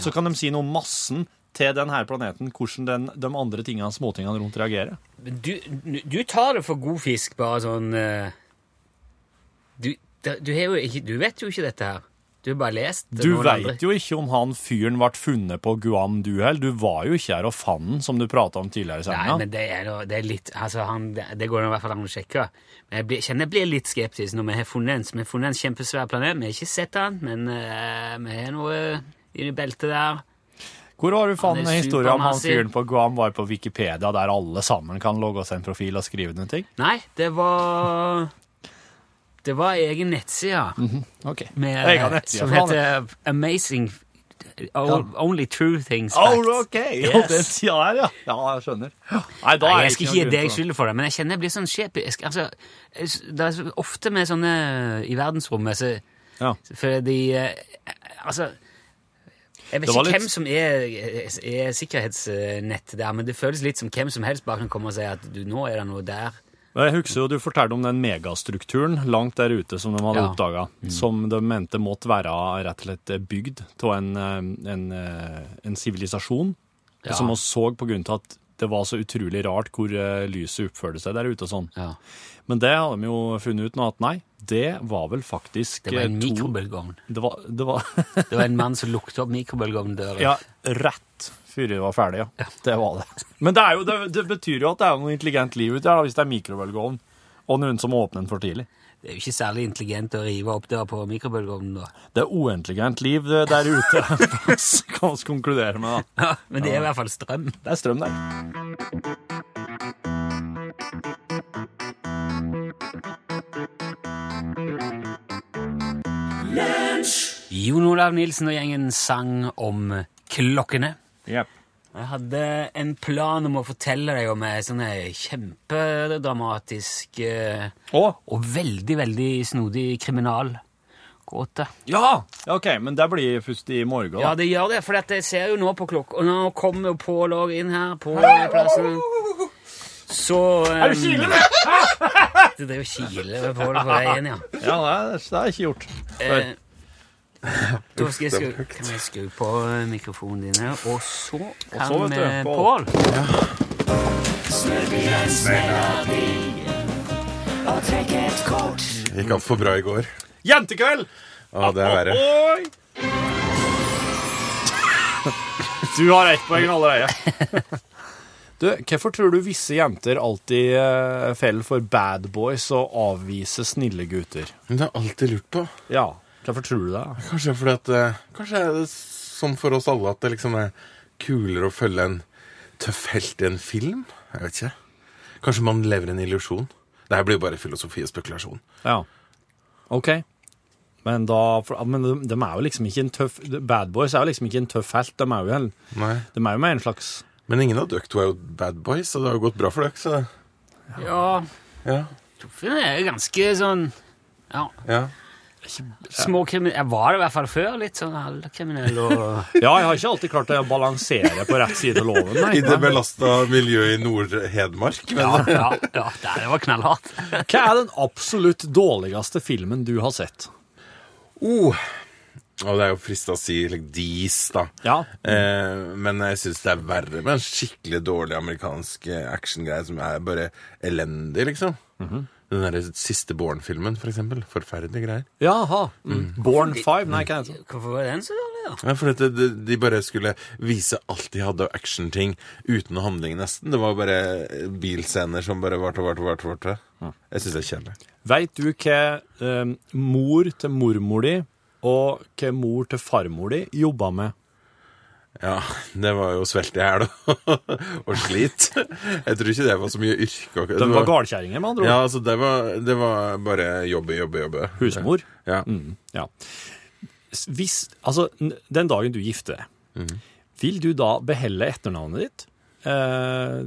Speaker 3: Så kan de si noe om massen til denne planeten, hvordan den, de andre tingene, småtingene rundt reagerer.
Speaker 1: Men du, du tar det for god fisk, bare sånn eh, du, du, ikke, du vet jo ikke dette her. Du bare lest
Speaker 3: Du veit jo ikke om han fyren ble funnet på Guam, du heller. Du var jo ikke her og fant den, som du prata om tidligere i
Speaker 1: Nei,
Speaker 3: sendinga.
Speaker 1: men det er, det er litt altså han, det, går i hvert fall an å sjekke. Men jeg blir, kjenner jeg blir litt skeptisk når vi har funnet en, vi har funnet en kjempesvær planet. Vi har ikke sett den, men uh, vi har noe i beltet der.
Speaker 3: Hvor har du fant
Speaker 1: Han er
Speaker 3: en historie om han fyren på Guam var på Wikipedia, der alle sammen kan logge seg en profil og skrive noen ting?
Speaker 1: Nei, det var Det var egen nettside
Speaker 3: Ok.
Speaker 1: med,
Speaker 3: Egen nettside,
Speaker 1: som heter Amazing ja. Only True Things
Speaker 3: Oh,
Speaker 1: Facts.
Speaker 3: ok!
Speaker 1: Yes.
Speaker 3: Ja, den sida der, ja. Ja, jeg skjønner. Nei,
Speaker 1: Nei, jeg skal ikke gi deg skylden for det, men jeg kjenner jeg blir sånn skjepisk. Altså, det er så ofte med sånne i verdensrommet så,
Speaker 3: Ja.
Speaker 1: Fordi eh, Altså Jeg vet ikke
Speaker 3: litt-
Speaker 1: hvem som er, er sikkerhetsnett der, men det føles litt som hvem som helst bare kan komme og si at du, nå er det noe der.
Speaker 3: Jeg husker jo du fortalte om den megastrukturen langt der ute som de hadde
Speaker 1: Ja.
Speaker 3: oppdaga, som de mente måtte være rett og slett bygd av en, eh, en, eh, en sivilisasjon,
Speaker 1: Ja.
Speaker 3: som vi så på grunn til at det var så utrolig rart hvor eh, lyset oppførte seg der ute og sånn.
Speaker 1: Ja.
Speaker 3: Men det hadde de jo funnet ut nå at nei, det var vel faktisk
Speaker 1: Det var en
Speaker 3: eh, to-
Speaker 1: mikrobølgeovn.
Speaker 3: Det var, det
Speaker 1: Det var en mann som lukta opp mikrobølgeovndøra.
Speaker 3: Ja, rett før vi var ferdig, ja. Det var det. Men det, er jo, det, det betyr jo at det er noe intelligent liv ute her, hvis det er mikrobølgeovn, og noen som åpner den for tidlig.
Speaker 1: Det er jo ikke særlig intelligent å rive opp der på mikrobølgeovnen, da.
Speaker 3: Det er uintelligent liv der ute, kan vi konkludere med. da.
Speaker 1: Ja, men det er i hvert fall strøm.
Speaker 3: Det er strøm der.
Speaker 1: Jon Olav Nilsen og gjengen sang om klokkene.
Speaker 3: Yep.
Speaker 1: Jeg hadde en plan om å fortelle deg om en sånn kjempedramatisk eh, og veldig, veldig snodig kriminalgåte.
Speaker 3: ja! Ja, Ok, men det blir først i morgen.
Speaker 1: Ja, det gjør det, for jeg ser jo nå på klokka, og nå kommer jo Pål òg inn her på plassen. Så Er du kilende? Du driver og kiler med Pål på vei inn, ja.
Speaker 3: Ja, det er, det er ikke gjort.
Speaker 1: Eh, da skal jeg skru, kan vi skru på mikrofonen din her, og så kan
Speaker 3: så, vet du,
Speaker 1: vi
Speaker 3: Pål.
Speaker 1: Pål.
Speaker 5: Gikk altfor bra i går.
Speaker 3: Jentekveld!
Speaker 5: Ja, det er verre.
Speaker 3: Du har ett poeng allerede. Du, hvorfor tror du visse jenter alltid uh, faller for bad boys og avviser snille gutter?
Speaker 5: Men det har jeg alltid lurt på.
Speaker 3: Ja, hvorfor tror du det?
Speaker 5: Kanskje fordi at eh, Kanskje er det sånn for oss alle at det liksom er kulere å følge en tøff helt i en film? Jeg vet ikke. Kanskje man lever i en illusjon? Det her blir jo bare filosofi og spekulasjon.
Speaker 3: Ja. Ok. Men da for, Men de, de er jo liksom ikke en tøff Bad boys er jo liksom ikke en tøff helt. De er jo, en-
Speaker 5: Nei.
Speaker 3: de er jo med en slags
Speaker 5: Men ingen av dere to er jo bad boys, og det har jo gått bra for dere, så
Speaker 1: Ja,
Speaker 5: ja.
Speaker 1: Torfinn er ganske sånn Ja,
Speaker 5: ja.
Speaker 1: Småkriminell Jeg var det i hvert fall før. Litt sånn halvkriminell og
Speaker 3: Ja, jeg har ikke alltid klart å balansere på rett side av loven. Nei.
Speaker 5: I det belasta miljøet i Nord-Hedmark. Men
Speaker 1: Ja, ja, ja det det var knallhardt.
Speaker 3: Hva er den absolutt dårligste filmen du har sett?
Speaker 5: oh. Og det er jo frista å si like, Dis, da.
Speaker 3: Ja.
Speaker 5: Eh, men jeg syns det er verre med en skikkelig dårlig amerikansk eh, actiongreie som er bare elendig, liksom. Den derre siste Born-filmen, for eksempel. Forferdelige greier.
Speaker 3: Jaha. Mm. Born 5? Nei, hva heter den?
Speaker 1: Hvorfor var den så dårlig, da?
Speaker 5: Ja, for at de, de bare skulle vise alt de hadde av actionting uten noe handling, nesten. Det var bare bilscener som bare varte og varte og varte. varte. Jeg syns det er kjedelig.
Speaker 3: Veit du hva eh, mor til mormor di og hva mor til farmor di jobba med?
Speaker 5: Ja, det var jo svelte i hæl og slit. Jeg tror ikke det var så mye yrke.
Speaker 3: De var gardkjerringer, med andre ord.
Speaker 5: Ja, altså, det var, det var bare jobbe, jobbe, jobbe.
Speaker 3: Husmor.
Speaker 5: Ja.
Speaker 3: Mm, ja. Hvis, altså, den dagen du gifter deg, vil du da beholde etternavnet ditt? eh,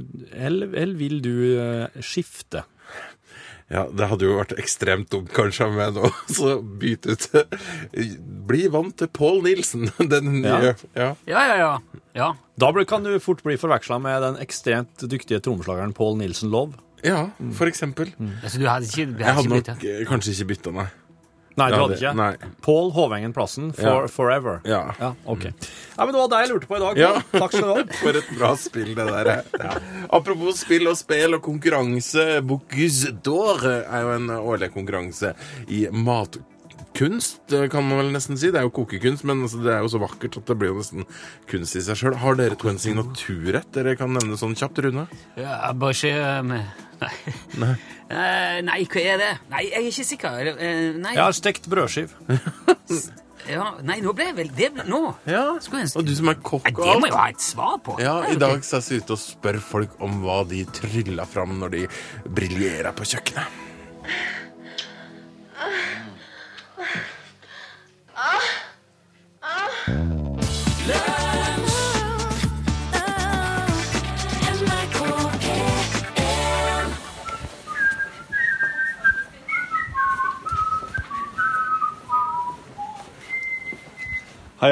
Speaker 3: eller, eller vil du eh, skifte?
Speaker 5: Ja, det hadde jo vært ekstremt dumt kanskje av meg nå, så bytte ut Bli vant til Paul Nilsen, den nye.
Speaker 3: Ja.
Speaker 5: Ja.
Speaker 1: Ja, ja, ja. ja.
Speaker 3: Da kan du fort bli forveksla med den ekstremt dyktige trommeslageren Paul Nilsen Love.
Speaker 5: ja, for eksempel.
Speaker 1: Altså, du hadde ikke, du
Speaker 5: Jeg
Speaker 1: hadde
Speaker 5: hadde
Speaker 1: ikke
Speaker 5: nok
Speaker 1: byttet?
Speaker 5: kanskje ikke bytta, nei.
Speaker 3: Nei, du hadde ikke?
Speaker 5: nei.
Speaker 3: Paul Hovengen Plassen for
Speaker 5: Ja.
Speaker 3: Forever.
Speaker 5: Ja.
Speaker 3: Ja, ok. Ja, men Det var det jeg lurte på i dag.
Speaker 5: Ja.
Speaker 3: Takk skal du ha.
Speaker 5: For et bra spill, det der. Apropos spill og spel og konkurranse. Bocuse d'Or er jo en årlig konkurranse i matkunst, kan man vel nesten si. Det er jo kokekunst, men altså, det er jo så vakkert at det blir jo nesten kunst i seg sjøl. Har dere to en signaturrett dere kan nevne sånn kjapt, Rune?
Speaker 1: Ja, bare ikke med Nei. Uh, nei, hva er det? Nei, jeg er ikke sikker. Uh, nei.
Speaker 3: Jeg har stekt brødskiv.
Speaker 1: Ja, nei, nå ble jeg vel Det ble, Nå
Speaker 5: Ja. Og du som er kokk og alt.
Speaker 1: det må jeg ha et svar på.
Speaker 5: Ja, I dag er jeg ute og spør folk om hva de tryller fram når de briljerer på kjøkkenet.
Speaker 3: Hei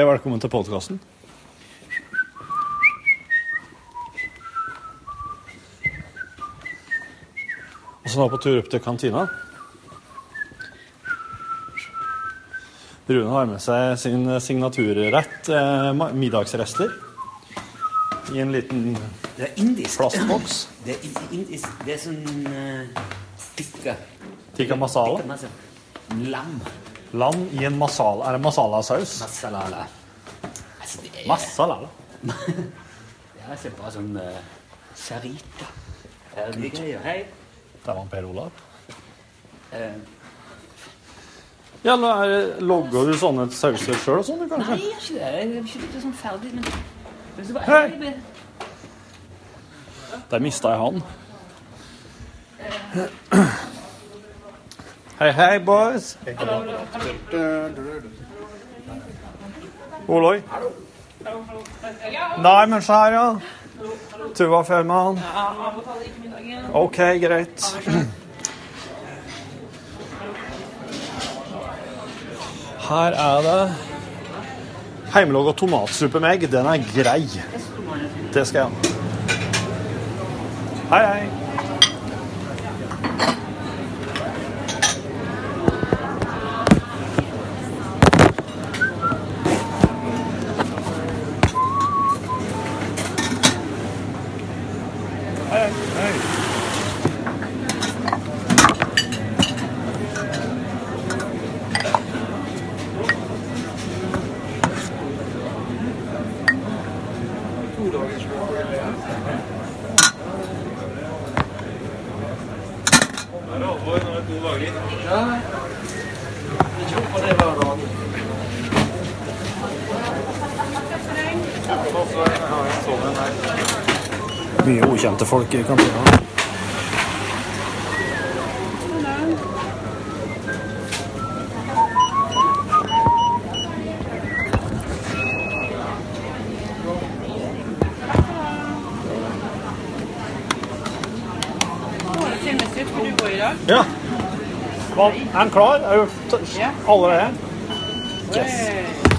Speaker 3: og velkommen til podkasten. Og så nå på tur opp til kantina. Rune har med seg sin signaturrett, eh, middagsrester, i en liten
Speaker 1: Det er indisk.
Speaker 3: plastboks.
Speaker 1: Det er indisk. Det er sånn uh, tikka.
Speaker 3: Tikka masala.
Speaker 1: Tikka masala. Lam.
Speaker 3: Lam i en masala. Er det masalasaus?
Speaker 1: Masalala. Altså, det er
Speaker 3: Masala.
Speaker 1: Det er ikke bare sånn uh, sarita. Herlige greier. Hei.
Speaker 3: Der var Per Olav.
Speaker 1: Eh,
Speaker 3: Ja, nå er, Logger du sånne sauser sjøl og sånn, kanskje?
Speaker 1: nei, jeg gjør ikke det. Jeg er ikke blitt sånn ferdig, men
Speaker 3: Hei. Der mista jeg han. Hei, hei, boys. Oloi. Nei, men her, ja. Tuva Fjellmann. OK, greit. Her er det hjemmelaga tomatsuppe med egg. Den er grei. Det skal jeg ha. Hei, hei. Hei, hei. Mye folk i kantina. Ja. Er den klar? Er du alle her? Yes.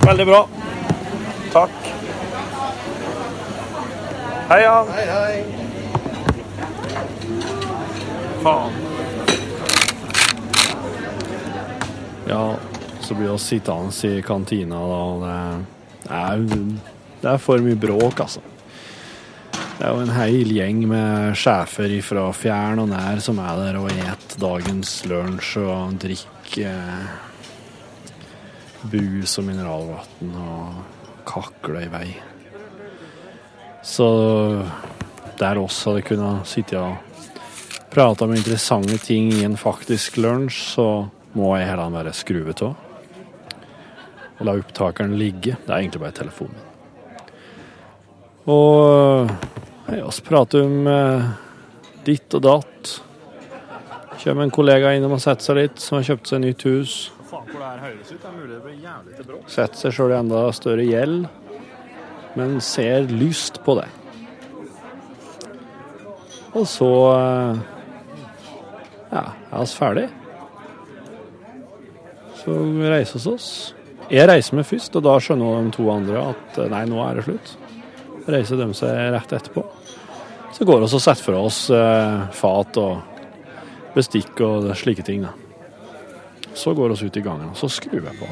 Speaker 3: Veldig bra. Takk. Hei, Jan. Hei, hei. Faen. Ja, så blir vi sittende i kantina, da. Det er, det er for mye bråk, altså. Det er jo en hel gjeng med sjefer fra fjern og nær som er der og et dagens lunsj og drikker bus og mineralvann og kakler i vei. Så der oss hadde kunnet sitte og prate om interessante ting i en faktisk lunsj, så må jeg heller bare skru av. La opptakeren ligge. Det er egentlig bare telefonen. Og vi prater om eh, ditt og datt. Kommer en kollega innom og setter seg litt, som har kjøpt seg nytt hus. Er. Setter seg sjøl i enda større gjeld, men ser lyst på det. Og så eh, ja, er oss ferdig. Så reiser vi oss. Jeg reiser meg først, og da skjønner de to andre at eh, nei, nå er det slutt. Reiser de seg rett etterpå. Så går vi og setter fra oss eh, fat og bestikk og slike ting. da. Så går vi ut i gangen, og så skrur jeg på.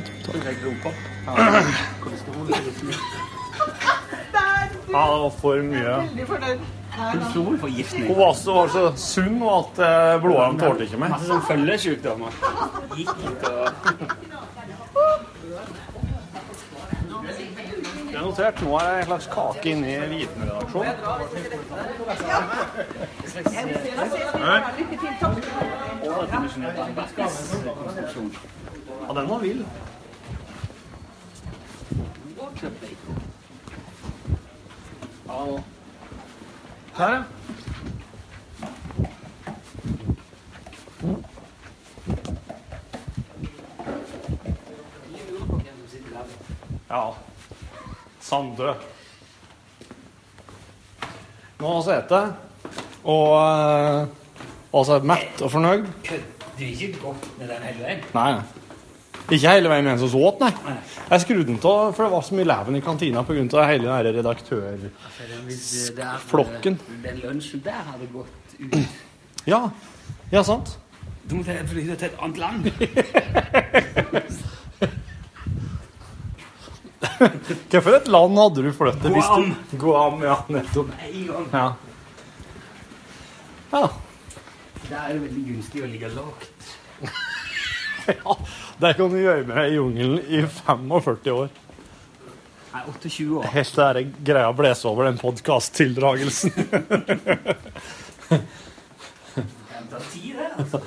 Speaker 3: Ja, for mye.
Speaker 1: Sulfonforgiftning.
Speaker 3: Hun var så, var så sunn og at eh, blodårene tålte ikke mer.
Speaker 1: Masse sånn følgesykdommer. Gikt og
Speaker 3: Det er notert. Nå er det en slags kake inni i Vitenredaksjonen. Ja, den var vill. Ja. Her, ja. Ja. Sandø. Nå har vi spist, og uh, vi er mett og fornøyd.
Speaker 1: Du er ikke godt med den hele veien.
Speaker 3: Nei. Ikke hele veien mens vi åt, nei. Jeg skrudde den av, for det var så mye leven i kantina pga. hele den her redaktør... Flokken.
Speaker 1: Den lunsjen der hadde gått ut.
Speaker 3: Ja, ja sant.
Speaker 1: Du må flytte til et annet land.
Speaker 3: Hvilket et land hadde du flyttet? hvis du-
Speaker 1: Guam.
Speaker 3: Guam, ja, nettopp.
Speaker 1: En.
Speaker 3: Ja. ja.
Speaker 1: Der er det veldig gunstig å ligge lavt.
Speaker 3: ja. Det kan du gjøre med i jungelen i 45 år.
Speaker 1: Nei, 28 år.
Speaker 3: Helt til det greia blåser over den podkast-tildragelsen.
Speaker 1: Altså.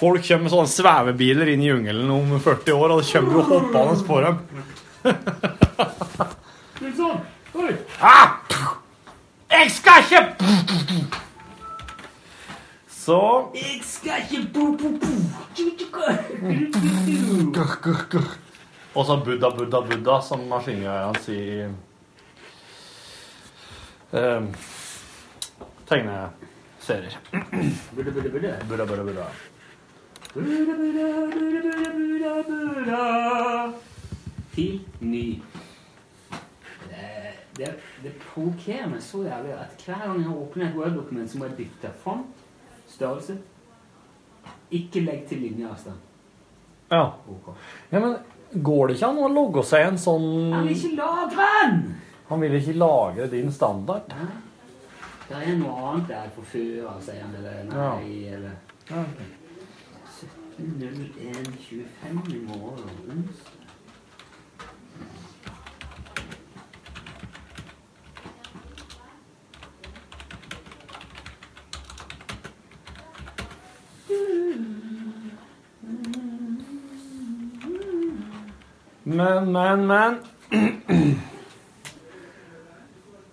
Speaker 3: Folk kommer med sånne svevebiler inn i jungelen om 40 år, og det kommer jo hoppende på dem.
Speaker 1: Sånn. Oi.
Speaker 3: Ah! Jeg skal ikke Så
Speaker 1: Jeg skal ikke bo, bo, bo.
Speaker 3: Og så Buddha, Buddha, Buddha, som maskingreiene sier i um, tegneserier.
Speaker 1: Budde, budde.
Speaker 3: Buddha, Buddha, Buddha.
Speaker 1: Buddha, Buddha, Buddha, Buddha, Buddha, Buddha. Til ny. Det, det, det provokerer meg så jævlig at hver gang jeg åpner et Word-dokument, så må jeg bytte font, størrelse. Ikke legg til linjeavstand.
Speaker 3: Ja.
Speaker 1: Okay.
Speaker 3: ja, men går det ikke an å logge seg en sånn
Speaker 1: Han vil ikke lagre den!
Speaker 3: Han vil ikke lagre din standard?
Speaker 1: Ja. Det er noe annet der på før, sier han, eller nei, eller
Speaker 3: Ja.
Speaker 1: 17.01.25 i morgen.
Speaker 3: Men, men, men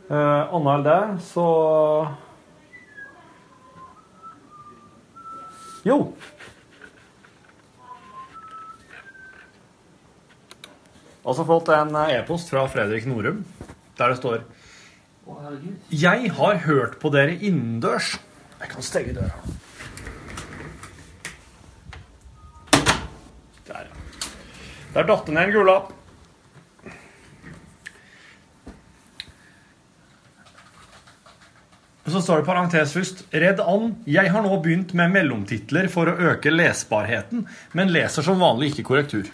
Speaker 3: eh, Annet enn det, så Jo. Jeg har også fått en e-post fra Fredrik Norum der det står Jeg har hørt på dere innendørs. Jeg kan stenge døra. Der datt det ned en gul lapp. Og Så står det parentes først. Redd an. Jeg har nå begynt med mellomtitler for å øke lesbarheten, men leser som vanlig ikke korrektur.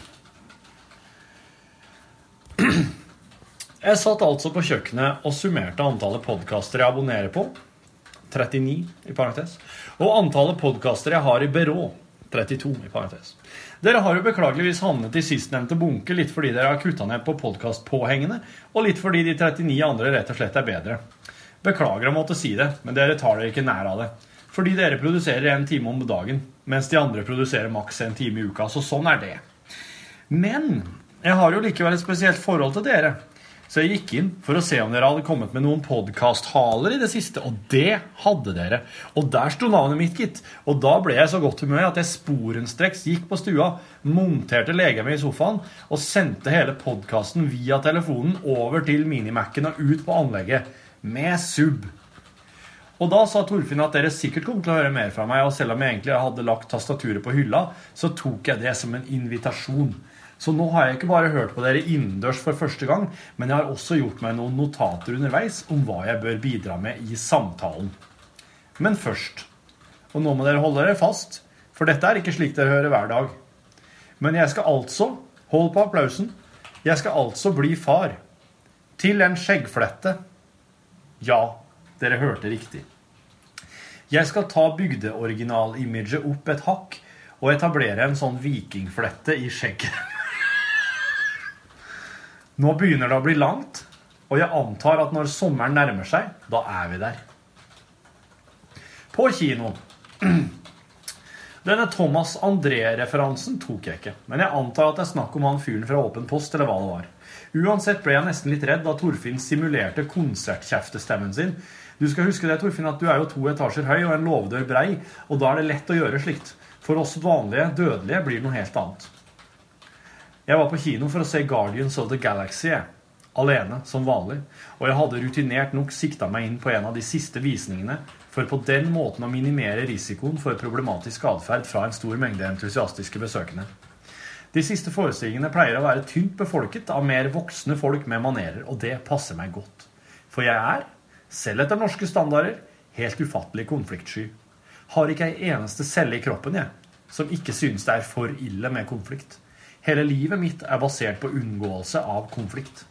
Speaker 3: Jeg satt altså på kjøkkenet og summerte antallet podkaster jeg abonnerer på. 39 i parentes. Og antallet podkaster jeg har i byrå. 32 i parentes. Dere har jo beklageligvis havnet i sistnevnte bunke litt fordi dere har kutta ned på podkastpåhengene, og litt fordi de 39 andre rett og slett er bedre. Beklager å måtte si det, men dere tar dere ikke nær av det. Fordi dere produserer en time om dagen, mens de andre produserer maks en time i uka. Så sånn er det. Men jeg har jo likevel et spesielt forhold til dere. Så jeg gikk inn for å se om dere hadde kommet med noen podkasthaler i det siste, og det hadde dere. Og der sto navnet mitt, gitt. Og da ble jeg så godt humør at jeg sporenstreks gikk på stua, monterte legemet i sofaen og sendte hele podkasten via telefonen over til Minimac-en og ut på anlegget med sub. Og da sa Torfinn at dere sikkert kom til å høre mer fra meg, og selv om jeg egentlig hadde lagt tastaturet på hylla, så tok jeg det som en invitasjon. Så nå har jeg ikke bare hørt på dere innendørs for første gang, men jeg har også gjort meg noen notater underveis om hva jeg bør bidra med i samtalen. Men først Og nå må dere holde dere fast, for dette er ikke slik dere hører hver dag. Men jeg skal altså Hold på applausen. Jeg skal altså bli far. Til en skjeggflette. Ja, dere hørte riktig. Jeg skal ta bygdeoriginalimaget opp et hakk og etablere en sånn vikingflette i skjegget. Nå begynner det å bli langt, og jeg antar at når sommeren nærmer seg, da er vi der. På kino. Denne Thomas André-referansen tok jeg ikke, men jeg antar at det er snakk om han fyren fra Åpen post, eller hva det var. Uansett ble jeg nesten litt redd da Torfinn simulerte konsertkjeftestemmen sin. Du skal huske det, Torfinn, at du er jo to etasjer høy og en låvedør brei, og da er det lett å gjøre slikt. For oss vanlige dødelige blir noe helt annet. Jeg var på kino for å se Guardians of the Galaxy. Alene, som vanlig. Og jeg hadde rutinert nok sikta meg inn på en av de siste visningene for på den måten å minimere risikoen for problematisk atferd fra en stor mengde entusiastiske besøkende. De siste forestillingene pleier å være tynt befolket av mer voksne folk med manerer, og det passer meg godt. For jeg er, selv etter norske standarder, helt ufattelig konfliktsky. Har ikke ei eneste celle i kroppen, jeg, som ikke synes det er for ille med konflikt. Hele livet mitt er basert på unngåelse av konflikt.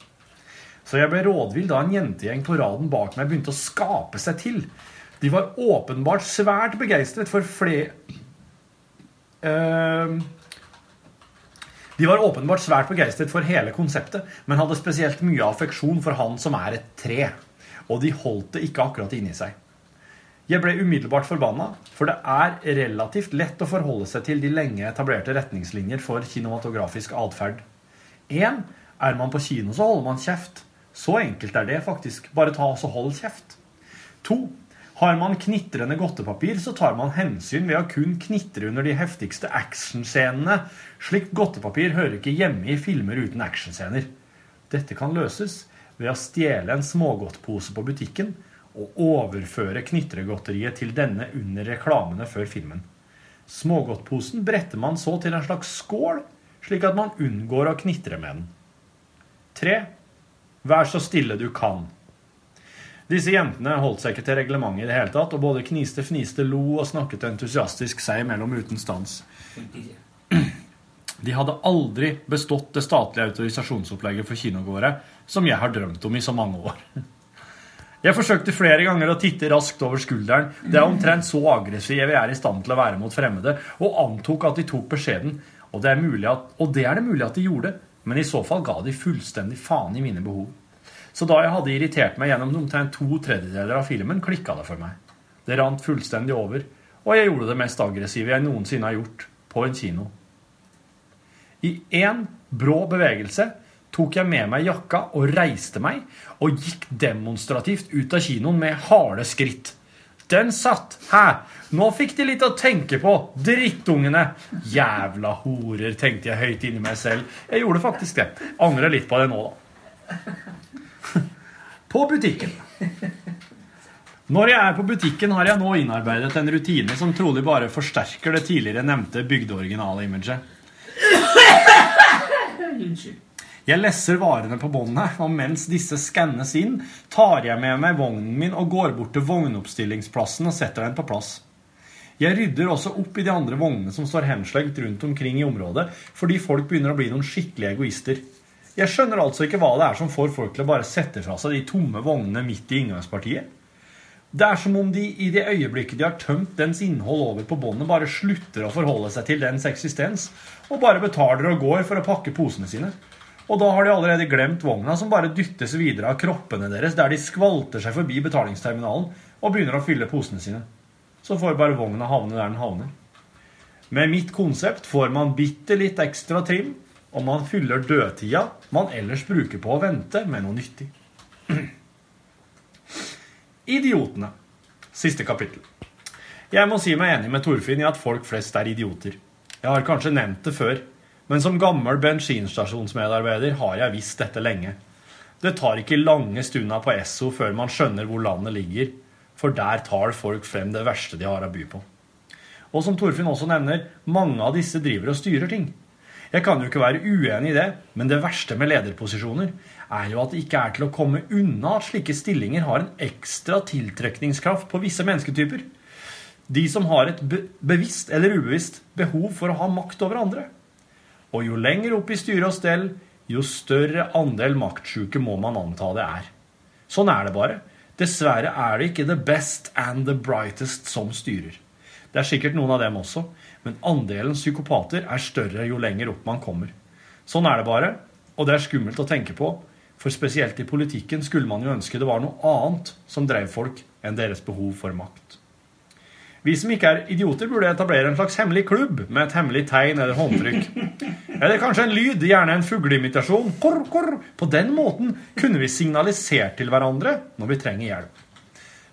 Speaker 3: Så jeg ble rådvill da en jentegjeng på raden bak meg begynte å skape seg til. De var åpenbart svært begeistret for flere uh, De var åpenbart svært begeistret for hele konseptet, men hadde spesielt mye affeksjon for han som er et tre. Og de holdt det ikke akkurat inni seg. Jeg ble umiddelbart forbanna, for det er relativt lett å forholde seg til de lenge etablerte retningslinjer for kinematografisk atferd. 1. Er man på kino, så holder man kjeft. Så enkelt er det faktisk. Bare ta og hold kjeft. 2. Har man knitrende godtepapir, så tar man hensyn ved å kun knitre under de heftigste actionscenene. Slikt godtepapir hører ikke hjemme i filmer uten actionscener. Dette kan løses ved å stjele en smågodtpose på butikken og overføre knitregodteriet til denne under reklamene før filmen. Smågodtposen bretter man så til en slags skål, slik at man unngår å knitre med den. 3. Vær så stille du kan. Disse jentene holdt seg ikke til reglementet i det hele tatt, og både kniste, fniste, lo og snakket entusiastisk seg imellom uten stans. De hadde aldri bestått det statlige autorisasjonsopplegget for kinogåere, som jeg har drømt om i så mange år. Jeg forsøkte flere ganger å titte raskt over skulderen. Det er omtrent så aggressive jeg er i stand til å være mot fremmede, og antok at de tok beskjeden. Og det, er at, og det er det mulig at de gjorde, men i så fall ga de fullstendig faen i mine behov. Så da jeg hadde irritert meg gjennom omtrent to tredjedeler av filmen, klikka det for meg. Det rant fullstendig over, og jeg gjorde det mest aggressive jeg noensinne har gjort på en kino. I én brå bevegelse tok jeg med meg jakka og reiste meg, og gikk demonstrativt ut av kinoen med harde skritt. Den satt! Hæ? Nå fikk de litt å tenke på, drittungene! Jævla horer, tenkte jeg høyt inni meg selv. Jeg gjorde faktisk det. Angrer litt på det nå, da. På butikken. Når jeg er på butikken, har jeg nå innarbeidet en rutine som trolig bare forsterker det tidligere nevnte bygdeoriginale-imaget.
Speaker 1: Unnskyld.
Speaker 3: Jeg lesser varene på båndet, og mens disse skannes inn, tar jeg med meg vognen min og går bort til vognoppstillingsplassen og setter den på plass. Jeg rydder også opp i de andre vognene som står henslengt rundt omkring i området, fordi folk begynner å bli noen skikkelige egoister. Jeg skjønner altså ikke hva det er som får folk til å bare sette fra seg de tomme vognene midt i inngangspartiet. Det er som om de i det øyeblikket de har tømt dens innhold over på båndet, bare slutter å forholde seg til dens eksistens, og bare betaler og går for å pakke posene sine. Og da har de allerede glemt vogna, som bare dyttes videre av kroppene deres, der de skvalter seg forbi betalingsterminalen og begynner å fylle posene sine. Så får bare vogna havne der den havner. Med mitt konsept får man bitte litt ekstra trim, og man fyller dødtida man ellers bruker på å vente, med noe nyttig. Idiotene. Siste kapittel. Jeg må si meg enig med Torfinn i at folk flest er idioter. Jeg har kanskje nevnt det før, men som gammel bensinstasjonsmedarbeider har jeg visst dette lenge. Det tar ikke lange stunder på Esso før man skjønner hvor landet ligger. for der tar folk frem det verste de har å by på. Og som Torfinn også nevner, mange av disse driver og styrer ting. Jeg kan jo ikke være uenig i det, men det verste med lederposisjoner er jo at det ikke er til å komme unna at slike stillinger har en ekstra tiltrekningskraft på visse mennesketyper. De som har et be bevisst eller ubevisst behov for å ha makt over andre. Og jo lenger opp i styre og stell, jo større andel maktsjuke må man anta det er. Sånn er det bare. Dessverre er det ikke the best and the brightest som styrer. Det er sikkert noen av dem også, men andelen psykopater er større jo lenger opp man kommer. Sånn er det bare, og det er skummelt å tenke på, for spesielt i politikken skulle man jo ønske det var noe annet som drev folk enn deres behov for makt. Vi som ikke er idioter, burde etablere en slags hemmelig klubb med et hemmelig tegn eller håndtrykk. Eller kanskje en lyd, gjerne en fugleimitasjon. Korr, korr. På den måten kunne vi signalisert til hverandre når vi trenger hjelp.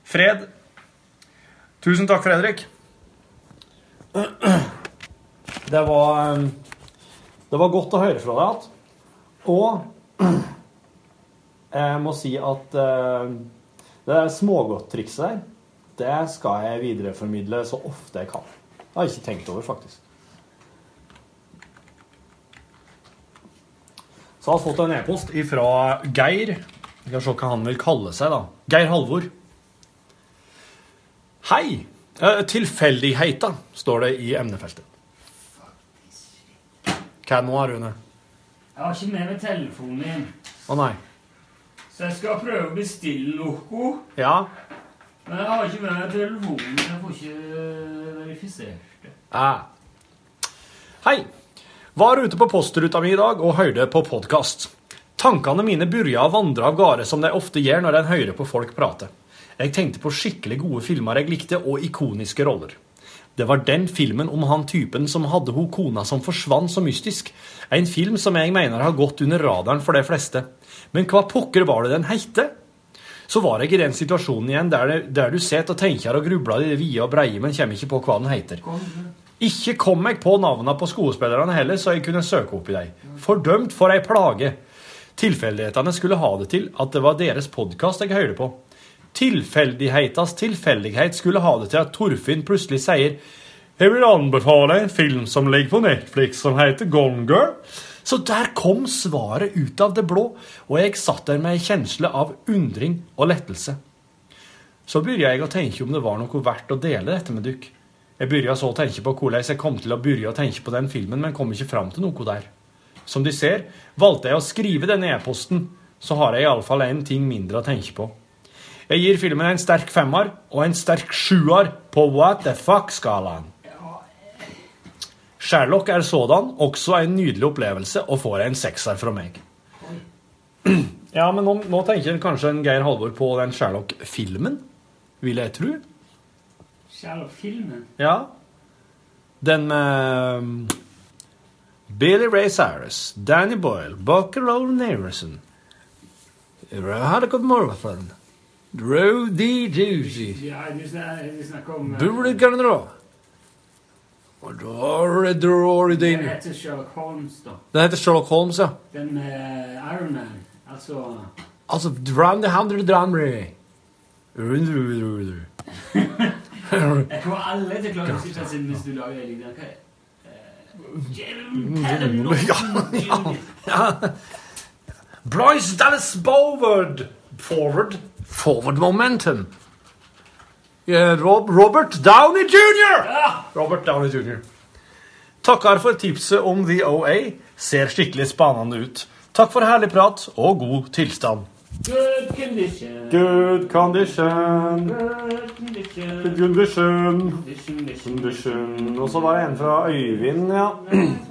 Speaker 3: Fred. Tusen takk, Fredrik. Det var eh, Det var godt å høre fra deg igjen. Og jeg må si at eh, det der smågodttrikset der, det skal jeg videreformidle så ofte jeg kan. Det har jeg ikke tenkt over, faktisk. Så har jeg fått en e-post fra Geir. Vi kan se hva han vil kalle seg, da. Geir Halvor. Hei! Tilfeldigheita, Tilfeldigheter, står det i emnefeltet. Hva er det nå, Rune?
Speaker 1: Jeg har ikke med meg telefonen min,
Speaker 3: Å nei.
Speaker 1: så jeg skal prøve å bestille noe.
Speaker 3: Ja.
Speaker 1: Jeg har ikke med meg telefonen, jeg får ikke verifisert det.
Speaker 3: Ah. Hei. Var ute på postruta mi i dag og hørte på podkast. Tankene mine begynte å vandre av gårde som de ofte gjør når en hører på folk prate. Jeg tenkte på skikkelig gode filmer jeg likte, og ikoniske roller. Det var den filmen om han typen som hadde ho kona som forsvant så mystisk. En film som jeg mener har gått under radaren for de fleste. Men hva pokker var det den heite? Så var jeg i den situasjonen igjen der, det, der du sitter og tenker og grubler i det vide og breie, men kommer ikke på hva den heter. Ikke kom jeg på navnene på skuespillerne heller, så jeg kunne søke opp i dem. Fordømt for ei plage. Tilfeldighetene skulle ha det til at det var deres podkast jeg hørte på. Tilfeldighetas tilfeldighet skulle ha det til at Torfinn plutselig sier Jeg vil anbefale en film som ligger på Netflix som heter Gone Girl. Så der kom svaret ut av det blå, og jeg satt der med ei kjensle av undring og lettelse. Så begynte jeg å tenke om det var noe verdt å dele dette med dykk. Jeg begynte så å tenke på hvordan jeg kom til å begynne å tenke på den filmen, men kom ikke fram til noe der. Som de ser, valgte jeg å skrive denne e-posten, så har jeg iallfall én ting mindre å tenke på. Jeg gir filmen en sterk femmer og en sterk sjuer på what the fuck-skalaen. Sherlock er sådan også en nydelig opplevelse og får en sekser fra meg. Ja, men nå, nå tenker kanskje en Geir Halvor på den Sherlock-filmen, vil jeg tro.
Speaker 1: Sherlock-filmen?
Speaker 3: Ja. Den med Billy Ray Cyrus, Danny Boyle, Buckaroo Nerison Hadde gått morgenfaren. Rudy Juicy.
Speaker 1: Ja, du eh, Det heter Sherlock Holmes, da.
Speaker 3: Den heter Sherlock Holmes, ja.
Speaker 1: Den med Iron Man. Altså
Speaker 3: Altså, Drown the Hundred Drumry.
Speaker 1: Jeg tror alle til å klare å sitte siden hvis du lager. Hva er? Eh, Jim Callum
Speaker 3: Ja, ja. Bryce Dallas Boward. Forward. Forward momentum. Ja, Rob, Robert Downey jr. Ja. Robert Downey jr. Takker for tipset om The OA. Ser skikkelig spennende ut. Takk for herlig prat og god tilstand.
Speaker 1: Good condition.
Speaker 3: Good condition.
Speaker 1: Good condition.
Speaker 3: Good condition.
Speaker 1: Condition, condition.
Speaker 3: Condition. Og så var det en fra Øyvind, ja.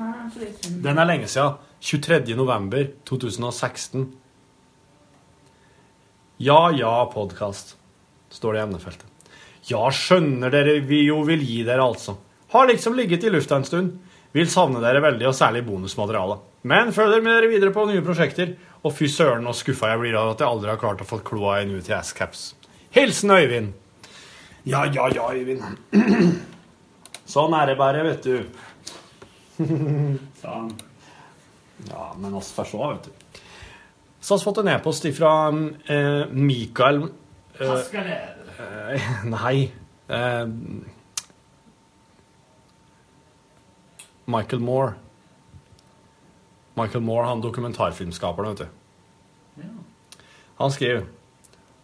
Speaker 3: Den er lenge siden. 23. november 2016. Ja, ja, podkast, står det i emnefeltet. Ja, skjønner dere vi jo vil gi dere, altså. Har liksom ligget i lufta en stund. Vil savne dere veldig, og særlig bonusmaterialet. Men følger med dere videre på nye prosjekter. Og fy søren så skuffa jeg blir av at jeg aldri har klart å få kloa i en UTS-caps. Hilsen Øyvind. Ja, ja, ja, Øyvind. Sånn er det bare, vet du.
Speaker 1: Sånn.
Speaker 3: Ja, men oss får se, vet du. Så har vi fått en e-post fra eh, Mikael eh. Eh, nei. Eh, Michael Moore. Michael Moore, han dokumentarfilmskaperen, vet du. Han skriver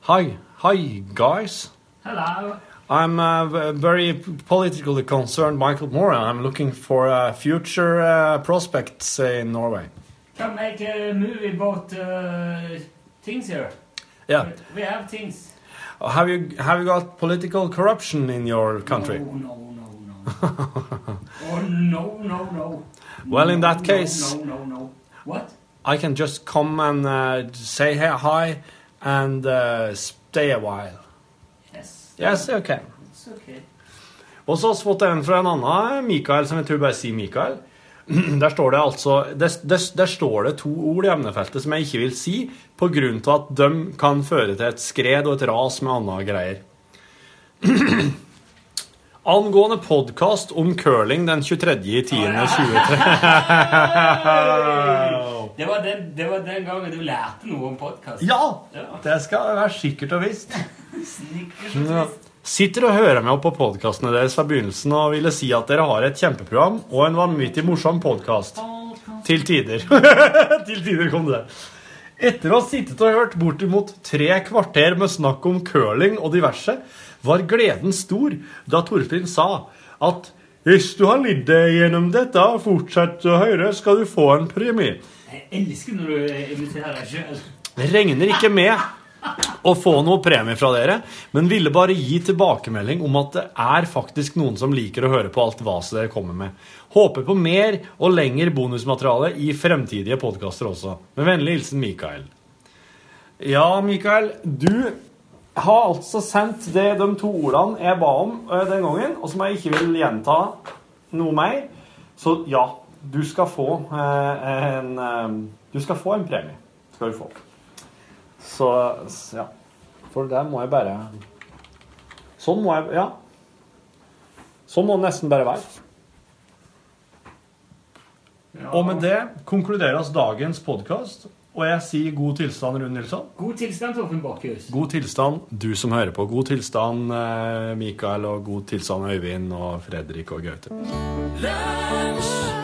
Speaker 3: Hi, hi guys.
Speaker 1: Hello.
Speaker 3: I'm uh, very politically concerned, Michael Moore. I'm looking for uh, future uh, prospects in Norway.
Speaker 1: Can make a movie about uh, things here.
Speaker 3: Yeah.
Speaker 1: We have things.
Speaker 3: Have you have you got political corruption in your country?
Speaker 1: No, no, no, no. oh, no, no, no.
Speaker 3: Well, in
Speaker 1: No,
Speaker 3: that
Speaker 1: no,
Speaker 3: case-
Speaker 1: No, no, no. What?
Speaker 3: I can just come and uh, say hey, hi and uh, stay a while.
Speaker 1: Yes.
Speaker 3: Yes, okay.
Speaker 1: It's okay.
Speaker 3: Og så har vi fått en fra en annen Mikael, som jeg tror bare sier Mikael. Der står det altså der, der, der står det to ord i emnefeltet som jeg ikke vil si, til at de kan føre til et skred og et ras med andre greier. Angående podkast om curling den 23. i 10. 2023.
Speaker 1: Det var, den, det var den gangen du lærte noe om podkast.
Speaker 3: Ja!
Speaker 1: Ja.
Speaker 3: Det skal være sikkert og visst. Ja. Sitter og hører meg på podkastene deres fra begynnelsen og ville si at dere har et kjempeprogram og en vanvittig morsom podkast. Til tider. Til tider kom det. Etter å ha sittet og hørt bortimot tre kvarter med snakk om curling og diverse, var gleden stor da Torfinn sa at hvis du har lidd deg gjennom dette og fortsatt å høre, skal du få en premie.
Speaker 1: Jeg elsker når du imiterer deg sjøl.
Speaker 3: Regner ikke med å få noe premie fra dere, men ville bare gi tilbakemelding om at det er faktisk noen som liker å høre på alt vaset dere kommer med. Håper på mer og lengre bonusmateriale i fremtidige podkaster også. Med vennlig hilsen Mikael. Ja, Mikael, du har altså sendt det, de to ordene jeg ba om eh, den gangen, og som jeg ikke vil gjenta noe mer. Så ja, du skal få eh, en eh, Du skal få en premie. Skal du få. Så ja. For der må jeg bare Sånn må jeg Ja. Sånn må det nesten bare være. Og med det konkluderes dagens podkast, og jeg sier god tilstand, Rune Nilsson.
Speaker 1: God tilstand, Torfinn Bakhus.
Speaker 3: God tilstand, du som hører på. God tilstand, eh, Mikael, og god tilstand, Øyvind og Fredrik og Gaute.
Speaker 6: Lunsj,